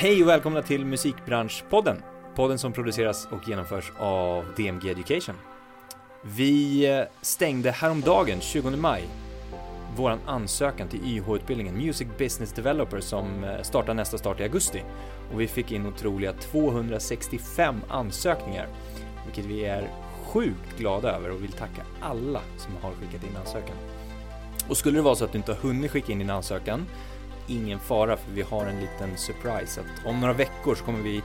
Hej och välkomna till Musikbranschpodden. Podden som produceras och genomförs av DMG Education. Vi eh, stängde häromdagen, 20 maj, vår ansökan till YH-utbildningen Music Business Developer som eh, startar nästa start i augusti. Och vi fick in otroliga 265 ansökningar, vilket vi är sjukt glada över och vill tacka alla som har skickat in ansökan. Och skulle det vara så att du inte har hunnit skicka in din ansökan, ingen fara för vi har en liten surprise att om några veckor så kommer vi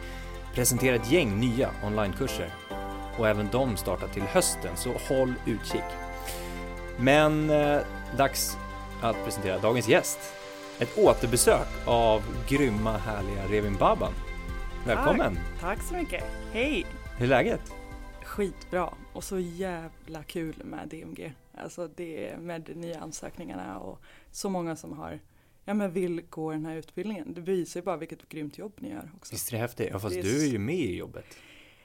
presentera ett gäng nya onlinekurser och även de startar till hösten, så håll utkik. Men eh, dags att presentera dagens gäst. Ett återbesök av grymma, härliga Revin Baban. Välkommen! Tack, tack så mycket. Hej! Hur är läget? Skitbra och så jävla kul med DMG. Alltså det med de nya ansökningarna och så många som har ja men vill gå den här utbildningen. Det visar ju bara vilket grymt jobb ni gör också. Visst är det häftigt? Ja fast är du är ju med i jobbet.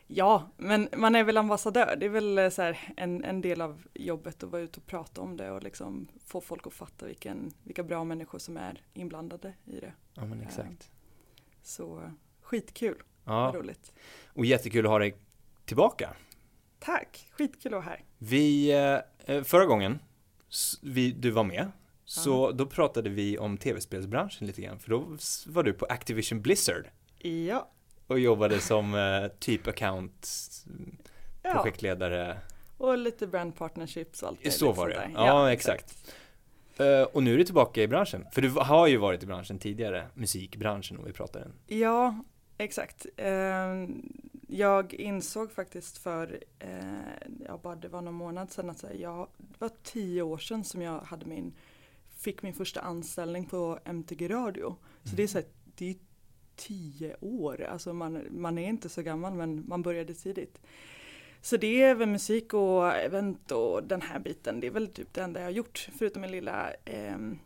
Ja, men man är väl ambassadör. Det är väl eh, så en, en del av jobbet att vara ute och prata om det och liksom få folk att fatta vilken, vilka bra människor som är inblandade i det. Ja men exakt. Så eh, skitkul, vad Ja, roligt. och jättekul att ha dig tillbaka. Tack, skitkul att vara här. Vi, eh, förra gången vi, du var med, så då pratade vi om tv-spelsbranschen lite grann, för då var du på Activision Blizzard Ja, och jobbade som eh, typ account ja. projektledare. och lite brand partnerships och allt Så var det, där. ja, exakt. Eh, och nu är du tillbaka i branschen, för du har ju varit i branschen tidigare, musikbranschen och vi pratade en. Ja, exakt. Eh, jag insåg faktiskt för, eh, ja bara det var någon månad sedan att här, jag, det var tio år sedan som jag hade min, fick min första anställning på MTG Radio. Så det är så här, det är tio år, alltså man, man är inte så gammal men man började tidigt. Så det är väl musik och event och den här biten, det är väl typ det enda jag har gjort förutom en lilla ehm,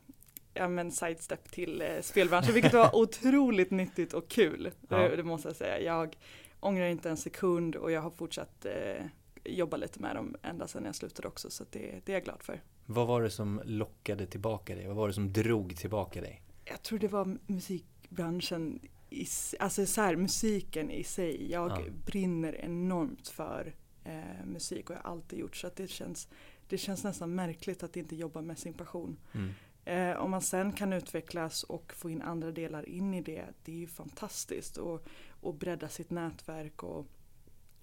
ja, men sidestep till eh, spelbranschen, vilket var otroligt nyttigt och kul. Ja. Det, det måste jag säga. Jag ångrar inte en sekund och jag har fortsatt eh, jobba lite med dem ända sedan jag slutade också, så det, det är jag glad för. Vad var det som lockade tillbaka dig? Vad var det som drog tillbaka dig? Jag tror det var musikbranschen, i, alltså så här, musiken i sig. Jag Ja. brinner enormt för eh, musik och jag har alltid gjort så att det känns, det känns nästan märkligt att inte jobba med sin passion. Mm. Eh, om man sen kan utvecklas och få in andra delar in i det, det är ju fantastiskt. Och, och bredda sitt nätverk och,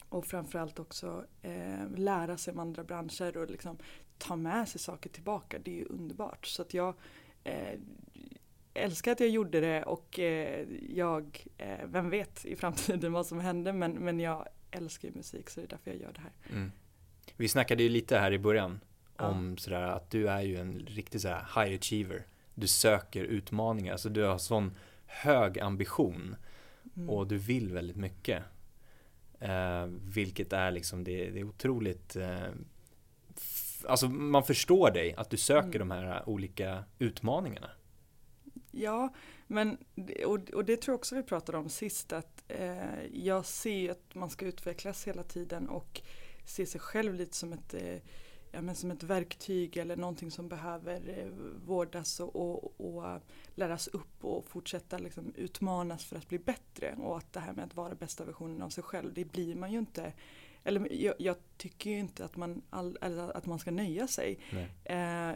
och framförallt också eh, lära sig om andra branscher och liksom ta med sig saker tillbaka. Det är ju underbart. Så att jag eh, älskar att jag gjorde det och eh, jag, eh, vem vet i framtiden vad som hände men, men jag älskar ju musik så det är därför jag gör det här. Mm. Vi snackade ju lite här i början Ja. om sådär att du är ju en riktig sådär high achiever. Du söker utmaningar, alltså du har sån hög ambition Mm. och du vill väldigt mycket. Eh, vilket är liksom, det, det är otroligt eh, Alltså man förstår dig, att du söker Mm. de här olika utmaningarna. Ja, men och, och det tror jag också vi pratade om sist att eh, jag ser att man ska utvecklas hela tiden och se sig själv lite som ett, eh, ja, men som ett verktyg eller någonting som behöver eh, vårdas och, och, och läras upp och fortsätta liksom utmanas för att bli bättre och att det här med att vara bästa versionen av sig själv det blir man ju inte eller jag, jag tycker ju inte att man, all, att man ska nöja sig. Eh,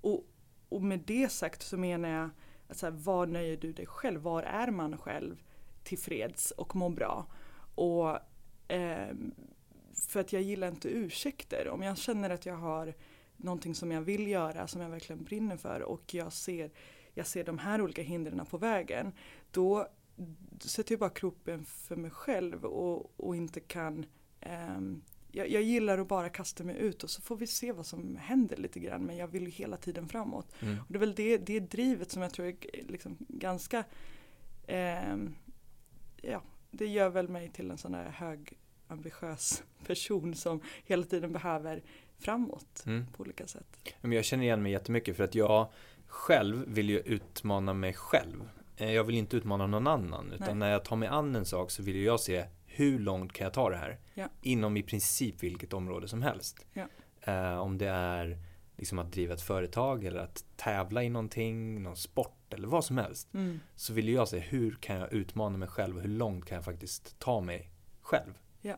och, och med det sagt så menar jag att så här, var nöjer du dig själv? Var är man själv tillfreds och mår bra? Och ehm, för att jag gillar inte ursäkter. Om jag känner att jag har någonting som jag vill göra, som jag verkligen brinner för och jag ser, jag ser de här olika hindren på vägen. Då sätter jag bara kroppen för mig själv och, och inte kan jag, jag gillar att bara kasta mig ut och så får vi se vad som händer lite grann men jag vill ju hela tiden framåt. Mm. Och det är väl det, det drivet som jag tror är liksom ganska ehm, ja, det gör väl mig till en sån här hög ambitiös person som hela tiden behöver framåt Mm. på olika sätt. Men jag känner igen mig jättemycket för att jag själv vill ju utmana mig själv. Eh, Jag vill inte utmana någon annan utan Nej. när jag tar mig an en sak så vill jag se hur långt kan jag ta det här? Ja. Inom i princip vilket område som helst. Ja. Eh, om det är liksom att driva ett företag eller att tävla i någonting, någon sport eller vad som helst. Mm. Så vill jag se hur kan jag utmana mig själv och hur långt kan jag faktiskt ta mig själv. Ja.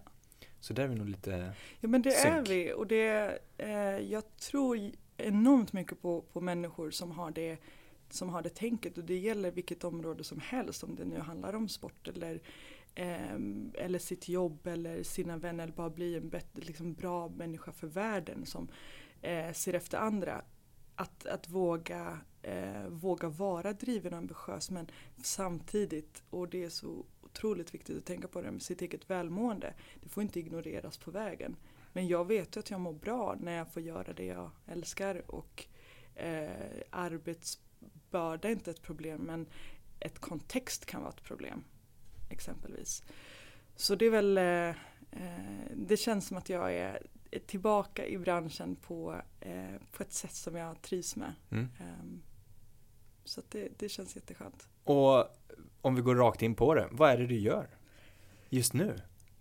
Så där är vi nog lite, Ja men det är Synk. vi och det, eh, jag tror enormt mycket på, på människor som har det som har det tänket och det gäller vilket område som helst om det nu handlar om sport eller, Ehm, eller sitt jobb eller sina vänner eller bara bli en bättre, liksom bra människa för världen som eh, ser efter andra. Att, att våga, eh, våga vara driven och ambitiös men samtidigt, och det är så otroligt viktigt att tänka på det med sitt eget välmående, det får inte ignoreras på vägen. Men jag vet ju att jag mår bra när jag får göra det jag älskar och eh, arbetsbörda är inte ett problem men ett kontext kan vara ett problem exempelvis. Så det är väl, eh, eh, det känns som att jag är tillbaka i branschen på, eh, på ett sätt som jag trivs med. mm. Ehm, så det, det känns jätteskönt. Och om vi går rakt in på det, vad är det du gör just nu?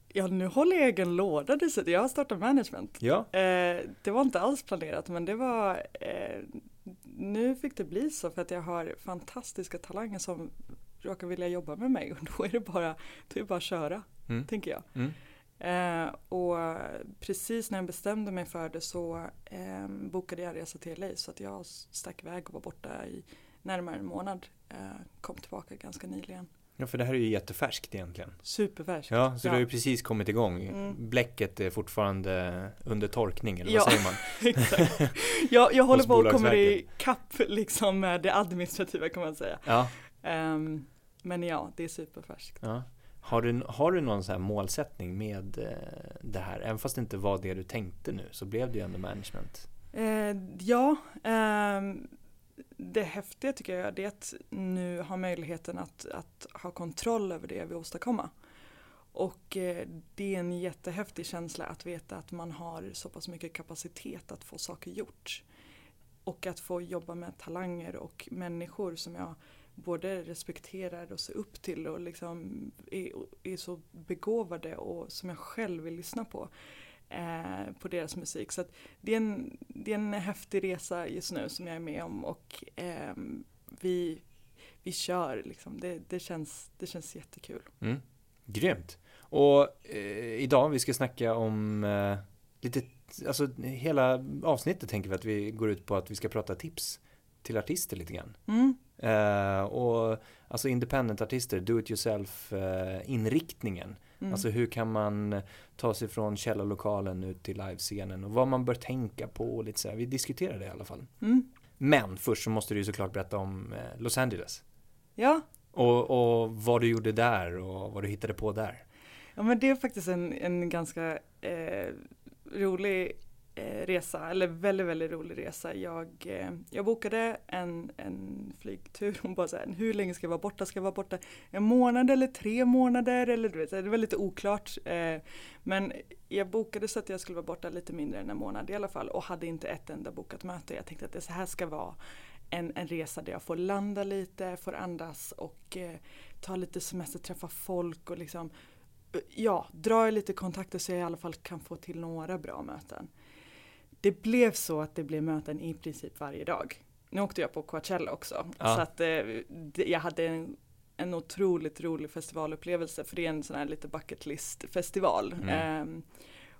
Ja, nu håller jag egen låda dessutom. Jag har startat management. Ja, Eh, det var inte alls planerat men det var eh, Nu fick det bli så för att jag har fantastiska talanger som råkar vilja jobba med mig och då är det bara, då är det bara att köra, mm. tänker jag. Mm. Eh, och precis när jag bestämde mig för det så eh, bokade jag resa till LA så att jag stack iväg och var borta i närmare en månad. Eh, kom tillbaka ganska nyligen. ja för det här är ju jättefärskt egentligen. Superfärskt. Ja, så Ja. du har ju precis kommit igång. Mm. Bläcket är fortfarande under torkning, eller Ja. vad säger man? Exakt. Jag, jag håller på att komma Bolagsverket. i kapp liksom med det administrativa kan man säga. Ja, Ehm, men ja, det är superfärskt. ja. Har, du, har du någon så här målsättning med eh, det här? Även fast det inte var det du tänkte nu så blev det ju ändå management. Eh, ja, ehm, det häftiga tycker jag är att nu ha möjligheten att, att ha kontroll över det jag vill åstadkomma. Och eh, det är en jättehäftig känsla att veta att man har så pass mycket kapacitet att få saker gjort. Och att få jobba med talanger och människor som jag både respekterar och ser upp till och liksom är, är så begåvade och som jag själv vill lyssna på. Eh, på deras musik. Så att det, är en, det är en häftig resa just nu som jag är med om och eh, vi, vi kör liksom. Det, det, känns, det känns jättekul. Mm. Grymt! Och eh, idag vi ska snacka om eh, lite, alltså hela avsnittet tänker vi att vi går ut på att vi ska prata tips till artister lite grann. Mm. Eh, och alltså independent-artister, do it yourself eh, inriktningen. Mm. Alltså hur kan man ta sig från källarlokalen ut till livescenen och vad man bör tänka på och lite så här. Vi diskuterar det i alla fall. Mm. Men först så måste du ju såklart berätta om eh, Los Angeles. Ja, Och, och vad du gjorde där och vad du hittade på där. Ja men det är faktiskt en, en ganska eh, rolig Eh, resa, eller väldigt väldigt rolig resa. Jag, eh, jag bokade en, en flygtur hon bara så här, hur länge ska jag vara borta? Ska jag vara borta en månad eller tre månader? Eller du vet, det var lite oklart. Eh, men jag bokade så att jag skulle vara borta lite mindre än en månad i alla fall och hade inte ett enda bokat möte. Jag tänkte att det så här ska vara en, en resa där jag får landa lite, får andas och eh, ta lite semester, träffa folk och liksom ja, dra lite kontakter så jag i alla fall kan få till några bra möten. Det blev så att det blev möten i princip varje dag. Nu åkte jag på Coachella också. Ja. Så att eh, jag hade en, en otroligt rolig festivalupplevelse för det är en sån här lite bucket list festival. Mm. Ehm,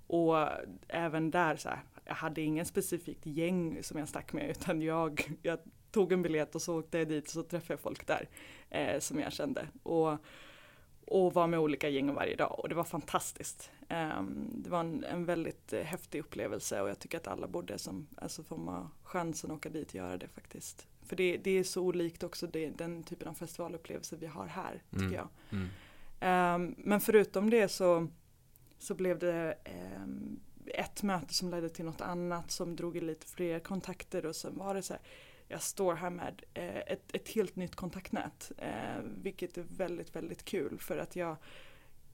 och även där så här, jag hade ingen specifikt gäng som jag stack med utan jag, jag tog en biljett och så åkte jag dit och så träffade jag folk där eh, som jag kände. Och, och var med olika gäng varje dag och det var fantastiskt. Ehm, det var en, en väldigt eh, häftig upplevelse och jag tycker att alla borde som, alltså får man chansen att åka dit och göra det faktiskt. För det, det är så olikt också det, den typen av festivalupplevelser vi har här tycker Mm. jag. Mm. Ehm, men förutom det så, så blev det ehm, ett möte som ledde till något annat som drog i lite fler kontakter och sen var det så här, jag står här med eh, ett, ett helt nytt kontaktnät eh, vilket är väldigt väldigt kul för att jag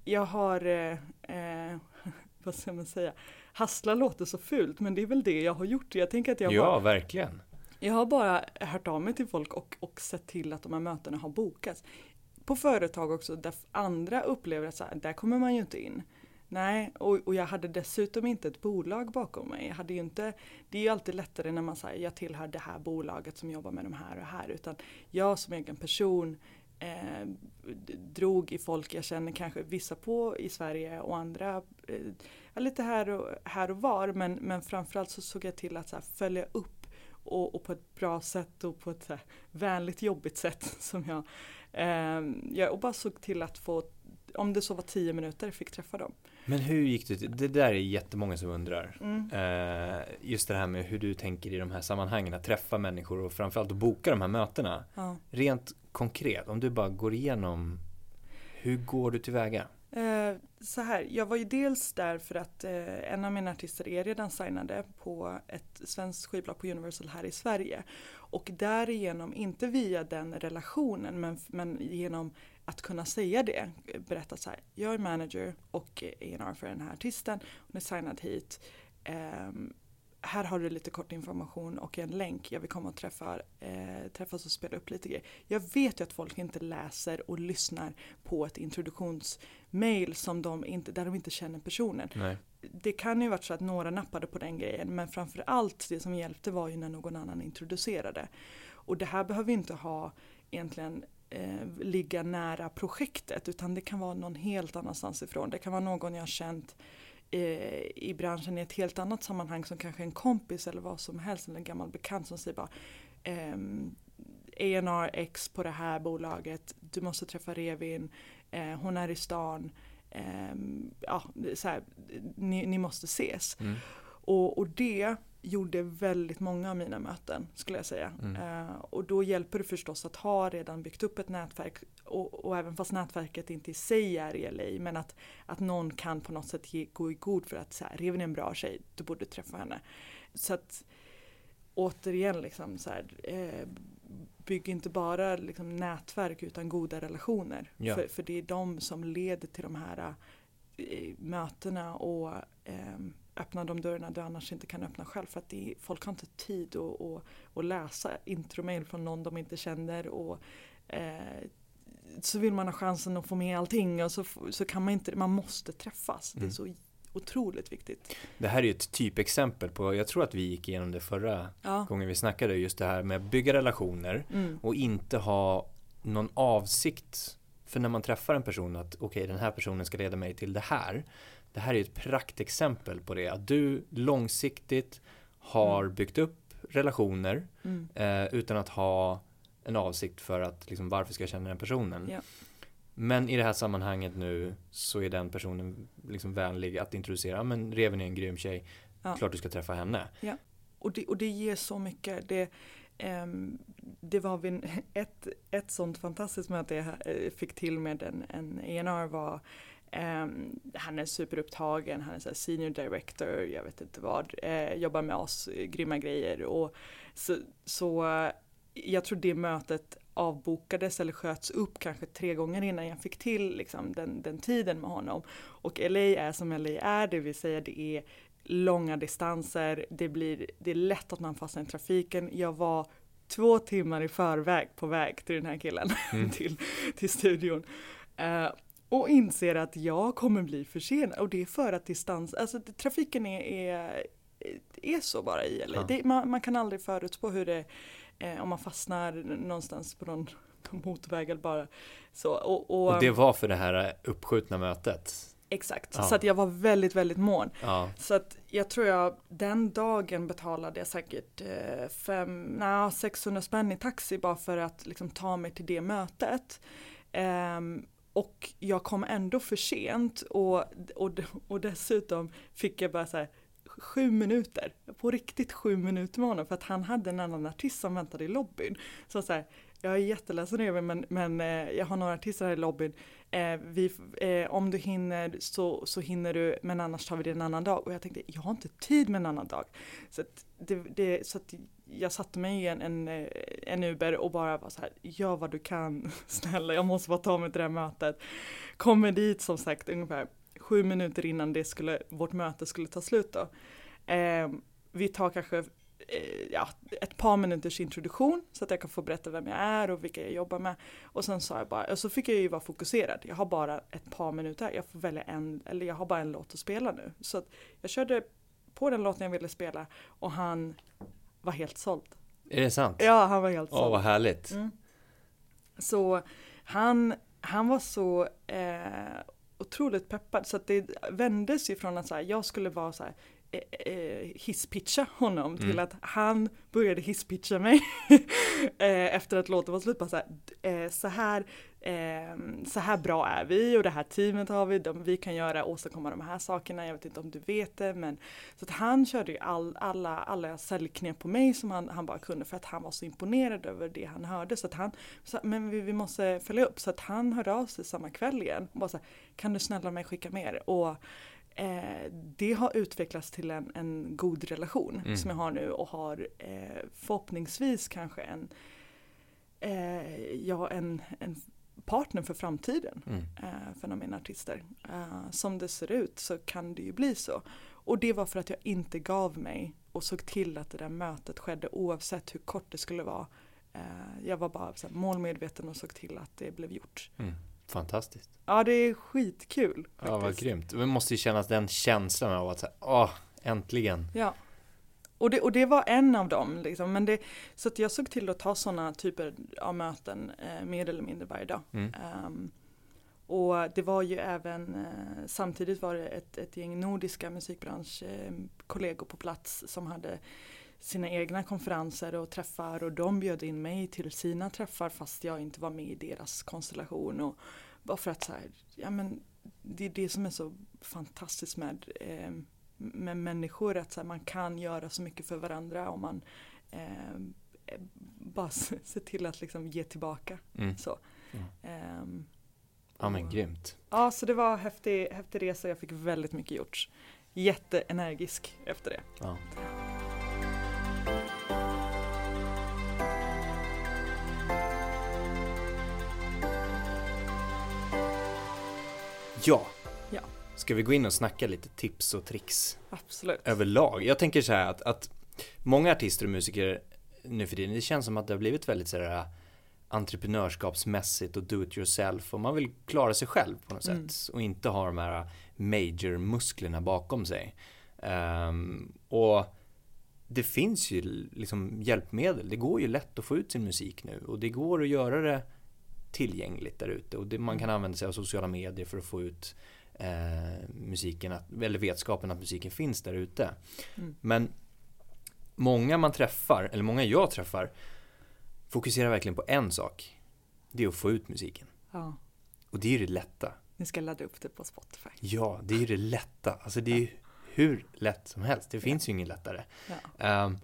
jag har, eh, eh, vad ska man säga, hassla låter så fult men det är väl det jag har gjort. Jag tänker att jag Ja, bara, verkligen. jag har bara hört av mig till folk och, och sett till att de här mötena har bokats. På företag också där andra upplever att så här, där kommer man ju inte in. Nej, och, och jag hade dessutom inte ett bolag bakom mig. Jag hade ju inte, det är ju alltid lättare när man säger jag tillhör det här bolaget som jobbar med de här och här. Utan jag som egen person eh, drog i folk jag känner kanske vissa på i Sverige och andra eh, lite här och, här och var. Men, men framförallt så såg jag till att så här, följa upp och, och, på ett bra sätt och på ett så här, vänligt jobbigt sätt som jag, eh, jag och bara såg till att få om det så var tio minuter, fick träffa dem. Men hur gick det till? Det där är jättemånga som undrar. Mm. Eh, just det här med hur du tänker i de här sammanhangen, att träffa människor och framförallt att boka de här mötena. Ja. Rent konkret, om du bara går igenom, hur går du tillväga? Eh, så här, jag var ju dels där för att eh, en av mina artister är redan signade på ett svenskt skivbolag på Universal här i Sverige. Och därigenom, inte via den relationen, men, men genom att kunna säga det, berätta så här, jag är manager och A&R för den här artisten, hon är signad hit. Um, här har du lite kort information och en länk. Jag vill komma och träffa, eh, träffas och spela upp lite grejer. Jag vet ju att folk inte läser och lyssnar på ett introduktionsmail som de inte, där de inte känner personen. Nej. Det kan ju varit så att några nappade på den grejen men framför allt det som hjälpte var ju när någon annan introducerade. Och det här behöver inte ha egentligen eh, ligga nära projektet utan det kan vara någon helt annanstans ifrån. Det kan vara någon jag har känt eh, i branschen i ett helt annat sammanhang som kanske en kompis eller vad som helst eller en gammal bekant som säger bara eh, A&R X på det här bolaget, du måste träffa Revin, eh, hon är i stan, eh, ja, så här, ni, ni, måste ses. Mm. Och, och det gjorde väldigt många av mina möten skulle jag säga. Mm. Uh, och då hjälper det förstås att ha redan byggt upp ett nätverk och, och, även fast nätverket inte i sig är i LA men att, att någon kan på något sätt ge, gå i god för att så här, Revin är en bra tjej, du borde träffa henne. Så att återigen liksom så här, eh, bygg inte bara liksom, nätverk utan goda relationer. Ja. För, för det är de som leder till de här eh, mötena och eh, öppna de dörrarna du annars inte kan öppna själv. För att är, folk har inte tid att, att, att läsa intromail från någon de inte känner. Och, eh, så vill man ha chansen att få med allting och så, så kan man inte, man måste träffas. Mm. Det är mm. så otroligt viktigt. Det här är ju ett typexempel på, jag tror att vi gick igenom det förra ja. gången vi snackade, just det här med att bygga relationer mm. och inte ha någon avsikt för när man träffar en person att okej okay, den här personen ska leda mig till det här det här är ett praktexempel på det. Att du långsiktigt har mm. byggt upp relationer mm. eh, utan att ha en avsikt för att liksom, varför ska jag känna den personen. Ja. Men i det här sammanhanget nu så är den personen liksom vänlig att introducera. Men Reven är en grym tjej. Ja. Klart du ska träffa henne. Ja. Och, det, och det ger så mycket. Det, um, det var vid ett, ett sånt fantastiskt möte jag eh, fick till med en, en ENR var Um, han är superupptagen, han är så senior director, jag vet inte vad, uh, jobbar med oss, grymma grejer. Och så, så uh, jag tror det mötet avbokades eller sköts upp kanske tre gånger innan jag fick till liksom, den, den tiden med honom. Och LA är som LA är, det vill säga det är långa distanser, det, blir, det är lätt att man fastnar i trafiken. Jag var två timmar i förväg på väg till den här killen, mm. till, till studion. Uh, och inser att jag kommer bli försenad och det är för att distans, alltså trafiken är, är, är så bara i LA. Ja. Det, man, man, kan aldrig förutspå hur det, eh, om man fastnar någonstans på någon motorväg eller bara så. Och, och, och, det var för det här uppskjutna mötet? Exakt, ja. så att jag var väldigt, väldigt mån. Ja. Så att jag tror jag den dagen betalade jag säkert eh, fem, na, 600 spänn i taxi bara för att liksom, ta mig till det mötet. Um, och jag kom ändå för sent och, och, och dessutom fick jag bara så här, sju minuter, på riktigt sju minuter med honom för att han hade en annan artist som väntade i lobbyn. Så så här, jag är jätteledsen över men, men eh, jag har några artister här i lobbyn. Eh, vi, eh, om du hinner så, så hinner du men annars tar vi det en annan dag. Och jag tänkte jag har inte tid med en annan dag. Så, det, det, så att jag satte mig i en, en, eh, en Uber och bara var så här, gör vad du kan, snälla jag måste bara ta mig till det här mötet. Kommer dit som sagt ungefär sju minuter innan det skulle, vårt möte skulle ta slut då. Eh, vi tar kanske eh, ja, ett par minuters introduktion så att jag kan få berätta vem jag är och vilka jag jobbar med. Och sen sa jag bara, och så fick jag ju vara fokuserad. Jag har bara ett par minuter, jag får välja en, eller jag har bara en låt att spela nu. Så att jag körde på den låten jag ville spela och han var helt såld. Är det sant? Ja, han var helt Åh, såld. vad härligt. Mm. Så han, han var så eh, otroligt peppad så att det vändes ju från att så här, jag skulle vara så här eh, eh, hisspitcha honom till Mm. att han började hisspitcha mig eh, efter att låten var slut. Bara så, här, så, här, eh, så här bra är vi och det här teamet har vi, de, vi kan göra, åstadkomma de här sakerna, jag vet inte om du vet det men så att han körde ju all, alla, alla säljknep på mig som han, han bara kunde för att han var så imponerad över det han hörde så att han sa, men vi, vi måste följa upp så att han hörde av sig samma kväll igen och bara så här, kan du snälla mig skicka mer? Och eh, det har utvecklats till en, en god relation Mm. som jag har nu och har eh, förhoppningsvis kanske en, eh, ja, en, en partner för framtiden Mm. eh, för mina artister. Eh, som det ser ut så kan det ju bli så. Och det var för att jag inte gav mig och såg till att det där mötet skedde oavsett hur kort det skulle vara. Eh, jag var bara så här, målmedveten och såg till att det blev gjort. Mm. Fantastiskt. Ja det är skitkul. Ja, vad faktiskt. grymt. Det måste ju kännas den känslan av att säga, åh, äntligen. Ja. Och det, och det var en av dem. Liksom. Men det, så att jag såg till att ta sådana typer av möten eh, mer eller mindre varje dag. Mm. Ehm, och det var ju även, eh, samtidigt var det ett, ett gäng nordiska musikbranschkollegor på plats som hade sina egna konferenser och träffar och de bjöd in mig till sina träffar fast jag inte var med i deras konstellation. Och bara för att så här, ja men det är det som är så fantastiskt med, eh, med människor att så här, man kan göra så mycket för varandra om man eh, bara ser till att liksom ge tillbaka. Mm. Så. Ja. Ehm, Ja, men grymt. Ja, så det var en häftig, häftig resa. Jag fick väldigt mycket gjort. Jätteenergisk efter det. Ja. Ja. Ja. Ska vi gå in och snacka lite tips och tricks Absolut. överlag? Jag tänker så här att, att många artister och musiker nu för tiden, det känns som att det har blivit väldigt sådär entreprenörskapsmässigt och do it yourself och man vill klara sig själv på något Mm. sätt och inte ha de här major musklerna bakom sig. Ehm, och det finns ju liksom hjälpmedel. Det går ju lätt att få ut sin musik nu och det går att göra det tillgängligt där ute och det, man kan använda sig av sociala medier för att få ut eh, musiken, att, eller vetskapen att musiken finns där ute. Mm. Men många man träffar, eller många jag träffar, fokuserar verkligen på en sak. Det är att få ut musiken. Ja, Och det är ju det lätta. ni ska ladda upp det på Spotify. Ja, det är ju det lätta. Alltså det är ju hur lätt som helst. Det finns ju inget lättare. Ja. Ehm,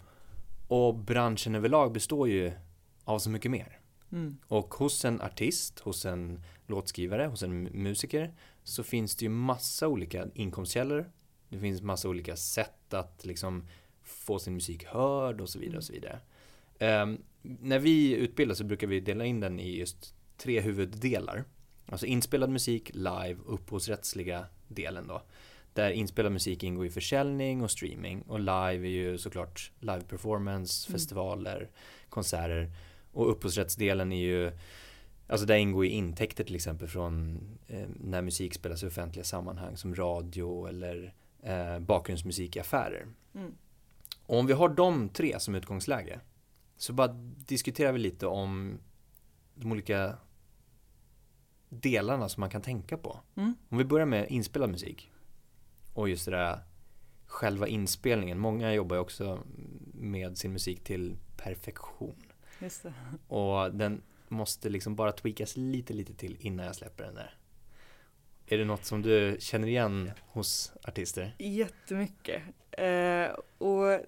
och branschen överlag består ju av så mycket mer. Mm. Och hos en artist, hos en låtskrivare, hos en musiker så finns det ju massa olika inkomstkällor. Det finns massa olika sätt att liksom få sin musik hörd och så vidare och så vidare. Ehm, när vi utbildar så brukar vi dela in den i just tre huvuddelar. Alltså inspelad musik, live och upphovsrättsliga delen då. Där inspelad musik ingår i försäljning och streaming och live är ju såklart live performance, Mm. festivaler, konserter. Och upphovsrättsdelen är ju Alltså där ingår ju intäkter till exempel från eh, när musik spelas i offentliga sammanhang som radio eller eh, bakgrundsmusik i affärer. Mm. Och om vi har de tre som utgångsläge så bara diskuterar vi lite om de olika delarna som man kan tänka på. Mm. Om vi börjar med inspelad musik och just det där själva inspelningen. Många jobbar ju också med sin musik till perfektion. Och den måste liksom bara tweakas lite, lite till innan jag släpper den där. Är det något som du känner igen hos artister? Jättemycket. Eh, och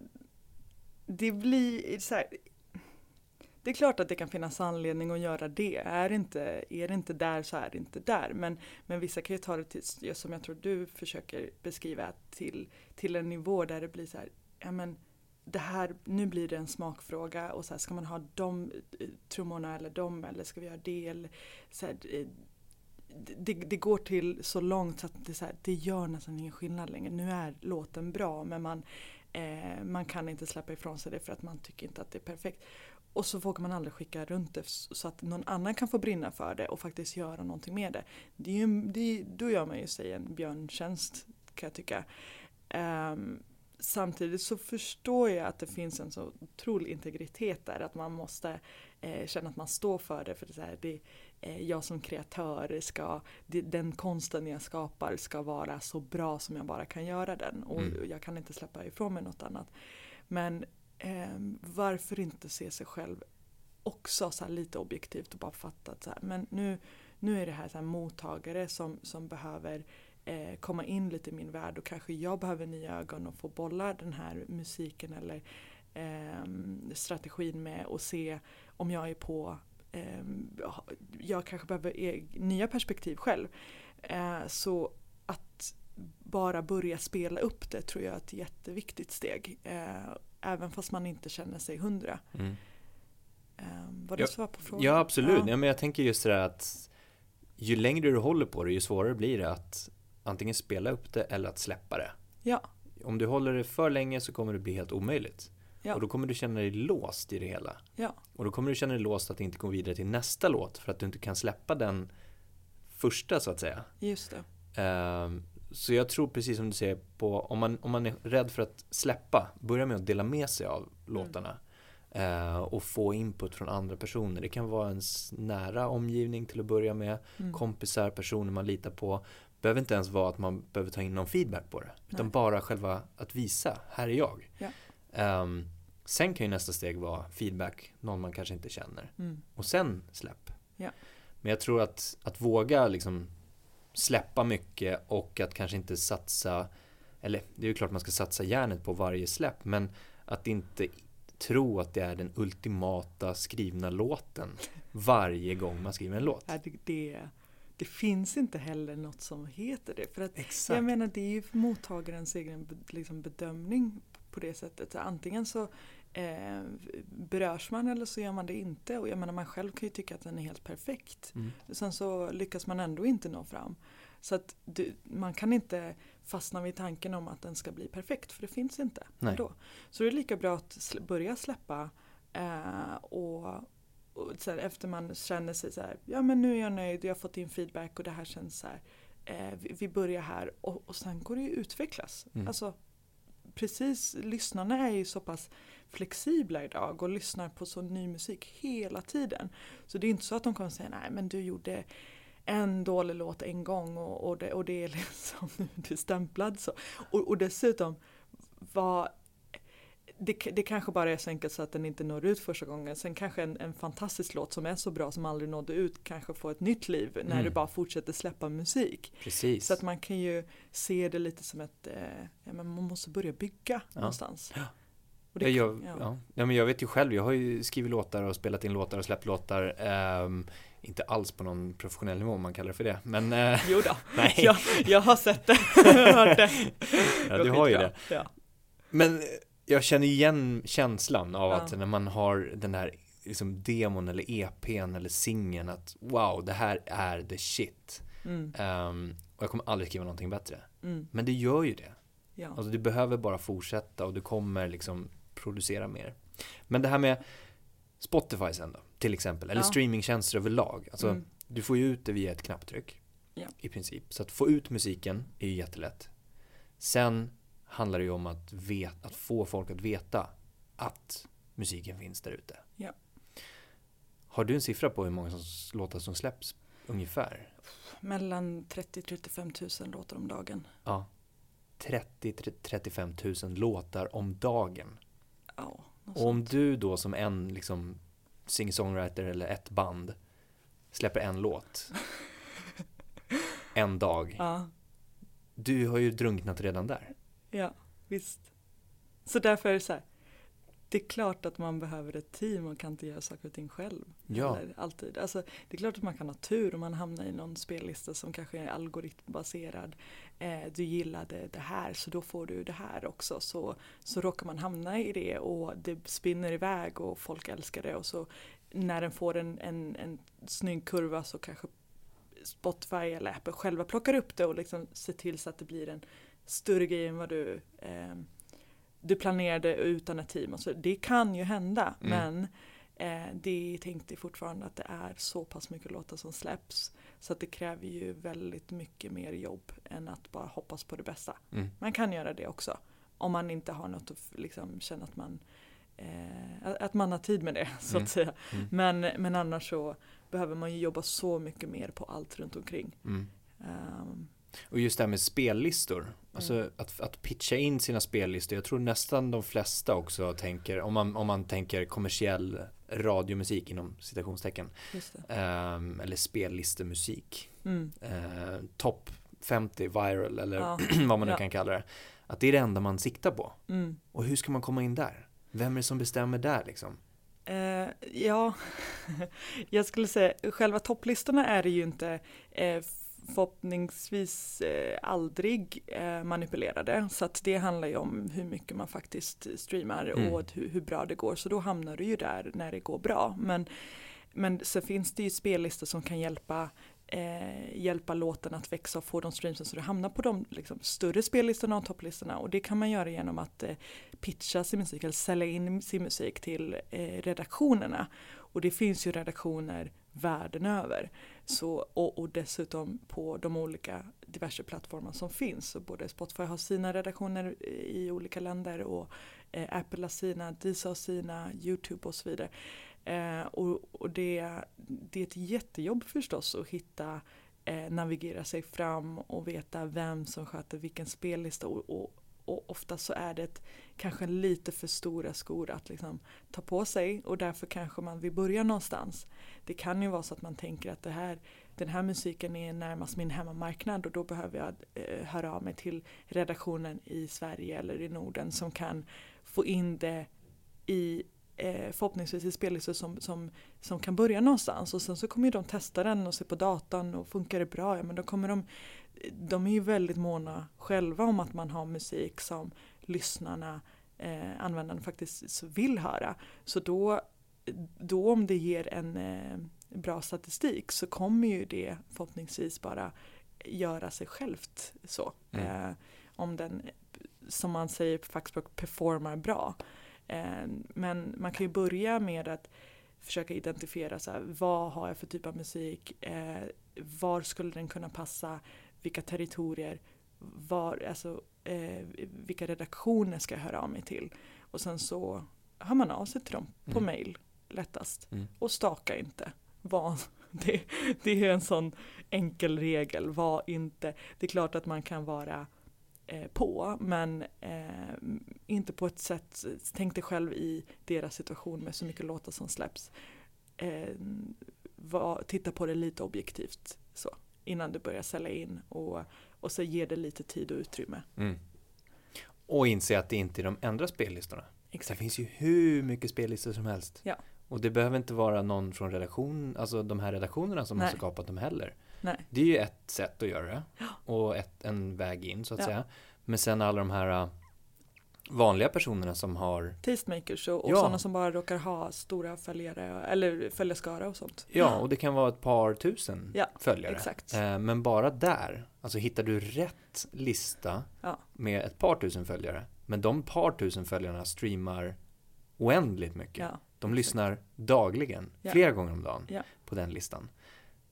det blir så här. Det är klart att det kan finnas anledning att göra det. Är det inte, är det inte där så är det inte där. Men, men vissa kan ju ta det till, just som jag tror du försöker beskriva, till, till en nivå där det blir så här, ja men det här, nu blir det en smakfråga och så här, ska man ha de eh, trummorna eller de eller ska vi göra det eller så här, eh, det, det går till så långt så att det, så här, det gör nästan ingen skillnad längre. Nu är låten bra men man, eh, man kan inte släppa ifrån sig det för att man tycker inte att det är perfekt. Och så vågar man aldrig skicka runt det så att någon annan kan få brinna för det och faktiskt göra någonting med det. det, är ju, det då gör man ju sig en björntjänst kan jag tycka. Um, samtidigt så förstår jag att det finns en så otrolig integritet där. Att man måste eh, känna att man står för det. För det är, här, det, eh, jag som kreatör, ska, det, den konsten jag skapar ska vara så bra som jag bara kan göra den. Och mm. jag kan inte släppa ifrån mig något annat. Men eh, varför inte se sig själv också så lite objektivt och bara fatta att så här, men nu, nu är det här, så här mottagare som, som behöver eh, komma in lite i min värld och kanske jag behöver nya ögon och få bolla den här musiken eller eh, strategin med och se om jag är på eh, jag kanske behöver e nya perspektiv själv. Eh, så att bara börja spela upp det tror jag är ett jätteviktigt steg. Eh, även fast man inte känner sig hundra. Mm. Um, var det ja, svar på frågan? Ja absolut, ja. ja. men jag tänker just det där att ju längre du håller på det ju svårare blir det att antingen spela upp det eller att släppa det. Ja. Om du håller det för länge så kommer det bli helt omöjligt. Ja. Och då kommer du känna dig låst i det hela. Ja. Och då kommer du känna dig låst att inte gå vidare till nästa låt för att du inte kan släppa den första så att säga. Just det. Um, så jag tror precis som du säger på om man, om man är rädd för att släppa, börja med att dela med sig av låtarna. Mm. Uh, och få input från andra personer. Det kan vara ens nära omgivning till att börja med. Mm. Kompisar, personer man litar på behöver inte ens vara att man behöver ta in någon feedback på det. Utan Nej. bara själva att visa, här är jag. Ja. Um, sen kan ju nästa steg vara feedback, någon man kanske inte känner. Mm. Och sen släpp. Ja. Men jag tror att, att våga liksom släppa mycket och att kanske inte satsa, eller det är ju klart man ska satsa järnet på varje släpp, men att inte tro att det är den ultimata skrivna låten varje gång man skriver en låt. Ja, det, det, det finns inte heller något som heter det. För att Exakt. Jag menar det är ju mottagarens egen liksom, bedömning på det sättet. Så antingen så eh, berörs man eller så gör man det inte. Och jag menar man själv kan ju tycka att den är helt perfekt. Mm. Sen så lyckas man ändå inte nå fram. Så att du, man kan inte fastna vid tanken om att den ska bli perfekt för det finns inte. Nej. Då. Så det är lika bra att sl börja släppa eh, och, så här, efter man känner sig så här, ja men nu är jag nöjd, jag har fått in feedback och det här känns så här. Eh, vi, vi, börjar här och, och sen går det ju utvecklas. Mm. Alltså, precis, lyssnarna är ju så pass flexibla idag och lyssnar på så ny musik hela tiden. Så det är inte så att de kommer säga, nej men du gjorde en dålig låt en gång och, och, det, och det är liksom, du är stämplad så. Och, och dessutom, vad det, det kanske bara är så enkelt så att den inte når ut första gången. Sen kanske en, en fantastisk låt som är så bra som aldrig nådde ut kanske får ett nytt liv när mm. du bara fortsätter släppa musik. Precis. Så att man kan ju se det lite som ett, eh, ja, men man måste börja bygga ja. någonstans. Ja. Det, jag, ja. Ja. ja. men jag vet ju själv, jag har ju skrivit låtar och spelat in låtar och släppt låtar. Um, inte alls på någon professionell nivå om man kallar det för det. Men, uh, jo då. nej. Jag, jag har sett det, hört det. ja, du har ju det. Ja. Men jag känner igen känslan av ja. att när man har den här liksom demon eller EPn eller singeln att wow, det här är the shit. Mm. Um, och jag kommer aldrig skriva någonting bättre. Mm. Men det gör ju det. Ja. Alltså du behöver bara fortsätta och du kommer liksom producera mer. Men det här med Spotify sen då, till exempel, eller ja. streamingtjänster överlag. Alltså, mm. Du får ju ut det via ett knapptryck. Ja. I princip. Så att få ut musiken är ju jättelätt. Sen handlar det ju om att, vet, att få folk att veta att musiken finns där ute. Ja. Har du en siffra på hur många som, låtar som släpps ungefär? Mellan 30-35 000 låtar om dagen. Ja. 30-35 000 låtar om dagen. Ja, och om du då som en liksom singer-songwriter eller ett band släpper en låt en dag. Ja. Du har ju drunknat redan där. Ja, visst. Så därför är det så här, det är klart att man behöver ett team och kan inte göra saker och ting själv. Ja. Eller, alltid. Alltså, det är klart att man kan ha tur om man hamnar i någon spellista som kanske är algoritmbaserad. Eh, du gillade det här så då får du det här också. Så, så råkar man hamna i det och det spinner iväg och folk älskar det. Och så när den får en, en, en snygg kurva så kanske Spotify eller Apple själva plockar upp det och liksom ser till så att det blir en större grej än vad du eh, du planerade utan ett team och så. Det kan ju hända Mm. men eh, det tänkte fortfarande att det är så pass mycket låtar som släpps. Så att det kräver ju väldigt mycket mer jobb än att bara hoppas på det bästa. Mm. Man kan göra det också. Om man inte har något att liksom, känna att man, eh, att- man har tid med det så Mm. att säga. Mm. Men, men annars så behöver man ju jobba så mycket mer på allt runt omkring. Mm. Och just det här med spellistor, alltså Mm. att, att pitcha in sina spellistor, jag tror nästan de flesta också tänker, om man, om man tänker kommersiell radiomusik inom citationstecken, ehm, eller spellistemusik, Mm. eh, topp 50 viral eller Ja. vad man nu Ja. kan kalla det, att det är det enda man siktar på. Mm. Och hur ska man komma in där? Vem är det som bestämmer där liksom? Eh, ja, jag skulle säga själva topplistorna är det ju inte eh, förhoppningsvis eh, aldrig eh, manipulerade. Så att det handlar ju om hur mycket man faktiskt streamar Mm. och hur, hur bra det går. Så då hamnar du ju där när det går bra. Men, men så finns det ju spellistor som kan hjälpa eh, hjälpa låten att växa och få de streamsen så du hamnar på de liksom, större spellistorna och topplistorna. Och det kan man göra genom att eh, pitcha sin musik eller sälja in sin musik till eh, redaktionerna. Och det finns ju redaktioner världen över. Så, och, och dessutom på de olika diverse plattformar som finns. Så både Spotify har sina redaktioner i olika länder och eh, Apple har sina, Deezer har sina, YouTube och så vidare. Eh, och och det, det är ett jättejobb förstås att hitta, eh, navigera sig fram och veta vem som sköter vilken spellista och, och, och ofta så är det kanske lite för stora skor att liksom ta på sig och därför kanske man vill börja någonstans. Det kan ju vara så att man tänker att det här, den här musiken är närmast min hemmamarknad och då behöver jag eh, höra av mig till redaktionen i Sverige eller i Norden som kan få in det i eh, förhoppningsvis i spellistor som, som, som kan börja någonstans och sen så kommer ju de testa den och se på datan och funkar det bra, ja men då kommer de de är ju väldigt måna själva om att man har musik som lyssnarna, eh, användarna faktiskt vill höra. Så då, då om det ger en eh, bra statistik så kommer ju det förhoppningsvis bara göra sig självt så. Mm. Eh, om den, som man säger på fackspråk, performar bra. Eh, men man kan ju börja med att försöka identifiera så här, vad har jag för typ av musik, eh, var skulle den kunna passa, vilka territorier, var, alltså, eh, vilka redaktioner ska jag höra av mig till. Och sen så hör man av sig till dem på Mm. mail lättast. Mm. Och staka inte. Var, det, det är en sån enkel regel, var inte. Det är klart att man kan vara eh, på men eh, inte på ett sätt, tänk dig själv i deras situation med så mycket låtar som släpps. Eh, var, titta på det lite objektivt så innan du börjar sälja in och, och så ger det lite tid och utrymme. Mm. Och inse att det inte är de enda spellistorna. Det Exakt. finns ju hur mycket spellistor som helst. Ja. Och det behöver inte vara någon från redaktion, alltså de här redaktionerna som har Nej. skapat dem heller. Nej. Det är ju ett sätt att göra det. Och ett, en väg in så att Ja. säga. Men sen alla de här äh, vanliga personerna som har Tastemakers och, och Ja. sådana som bara råkar ha stora följare eller följarskara och sånt. Ja, och det kan vara ett par tusen Ja, följare. exakt. Eh, Men bara där, alltså hittar du rätt lista Ja. med ett par tusen följare, men de par tusen följarna streamar oändligt mycket. Ja, De exakt. lyssnar dagligen, Ja. flera gånger om dagen Ja. på den listan.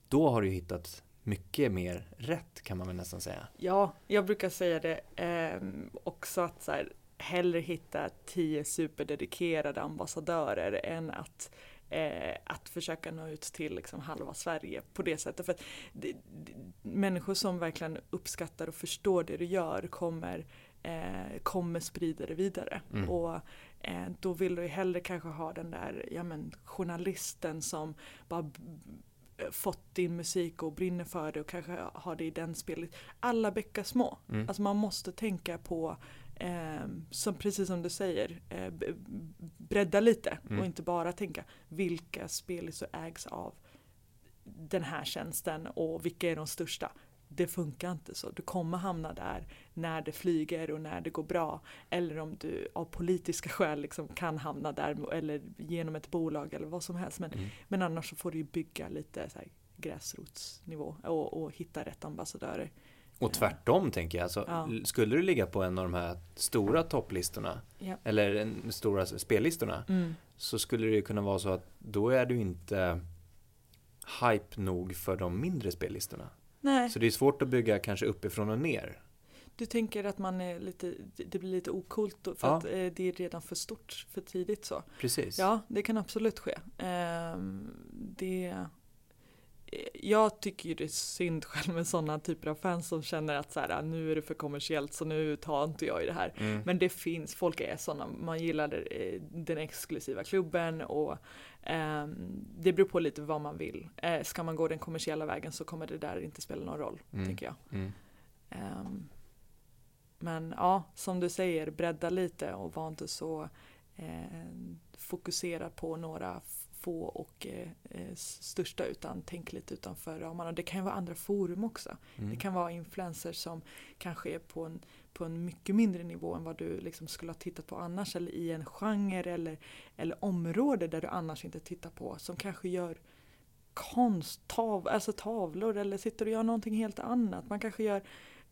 Då har du hittat mycket mer rätt kan man väl nästan säga. Ja, jag brukar säga det ehm, också att så här, hellre hitta tio superdedikerade ambassadörer än att, eh, att försöka nå ut till liksom halva Sverige på det sättet. För att det, det, människor som verkligen uppskattar och förstår det du gör kommer, eh, kommer sprida det vidare. Mm. Och eh, då vill du ju hellre kanske ha den där ja, men, journalisten som bara b- fått din musik och brinner för det och kanske har det i den spelet. Alla bäckar små. Mm. Alltså man måste tänka på, eh, som, precis som du säger, eh, bredda lite Mm. och inte bara tänka vilka spellistor ägs av den här tjänsten och vilka är de största. Det funkar inte så. Du kommer hamna där när det flyger och när det går bra. Eller om du av politiska skäl liksom kan hamna där eller genom ett bolag eller vad som helst. Men, Mm. men annars så får du bygga lite så här gräsrotsnivå och, och hitta rätt ambassadörer. Och tvärtom tänker jag, alltså, Ja. skulle du ligga på en av de här stora topplistorna, Ja. eller en stora spellistorna, Mm. så skulle det ju kunna vara så att då är du inte hype nog för de mindre spellistorna. Nej, Så det är svårt att bygga kanske uppifrån och ner. du tänker att man är lite, det blir lite okult för Ja. att eh, det är redan för stort för tidigt så. Precis. Ja, det kan absolut ske. Ehm, det, jag tycker ju det är synd själv med sådana typer av fans som känner att så här, "Ah, nu är det för kommersiellt så nu tar inte jag i det här. Mm. Men det finns, folk är sådana, man gillar eh, den exklusiva klubben och ehm, det beror på lite vad man vill. Eh, ska man gå den kommersiella vägen så kommer det där inte spela någon roll, Mm. tänker jag. Mm. Ehm, men ja, som du säger, bredda lite och var inte så eh, fokuserad på några få och eh, eh, största utan tänk lite utanför ramarna. Det kan ju vara andra forum också. Mm. Det kan vara influencers som kanske är på en, på en mycket mindre nivå än vad du liksom skulle ha tittat på annars eller i en genre eller, eller område där du annars inte tittar på som kanske gör konst, tav, alltså tavlor eller sitter och gör någonting helt annat. Man kanske gör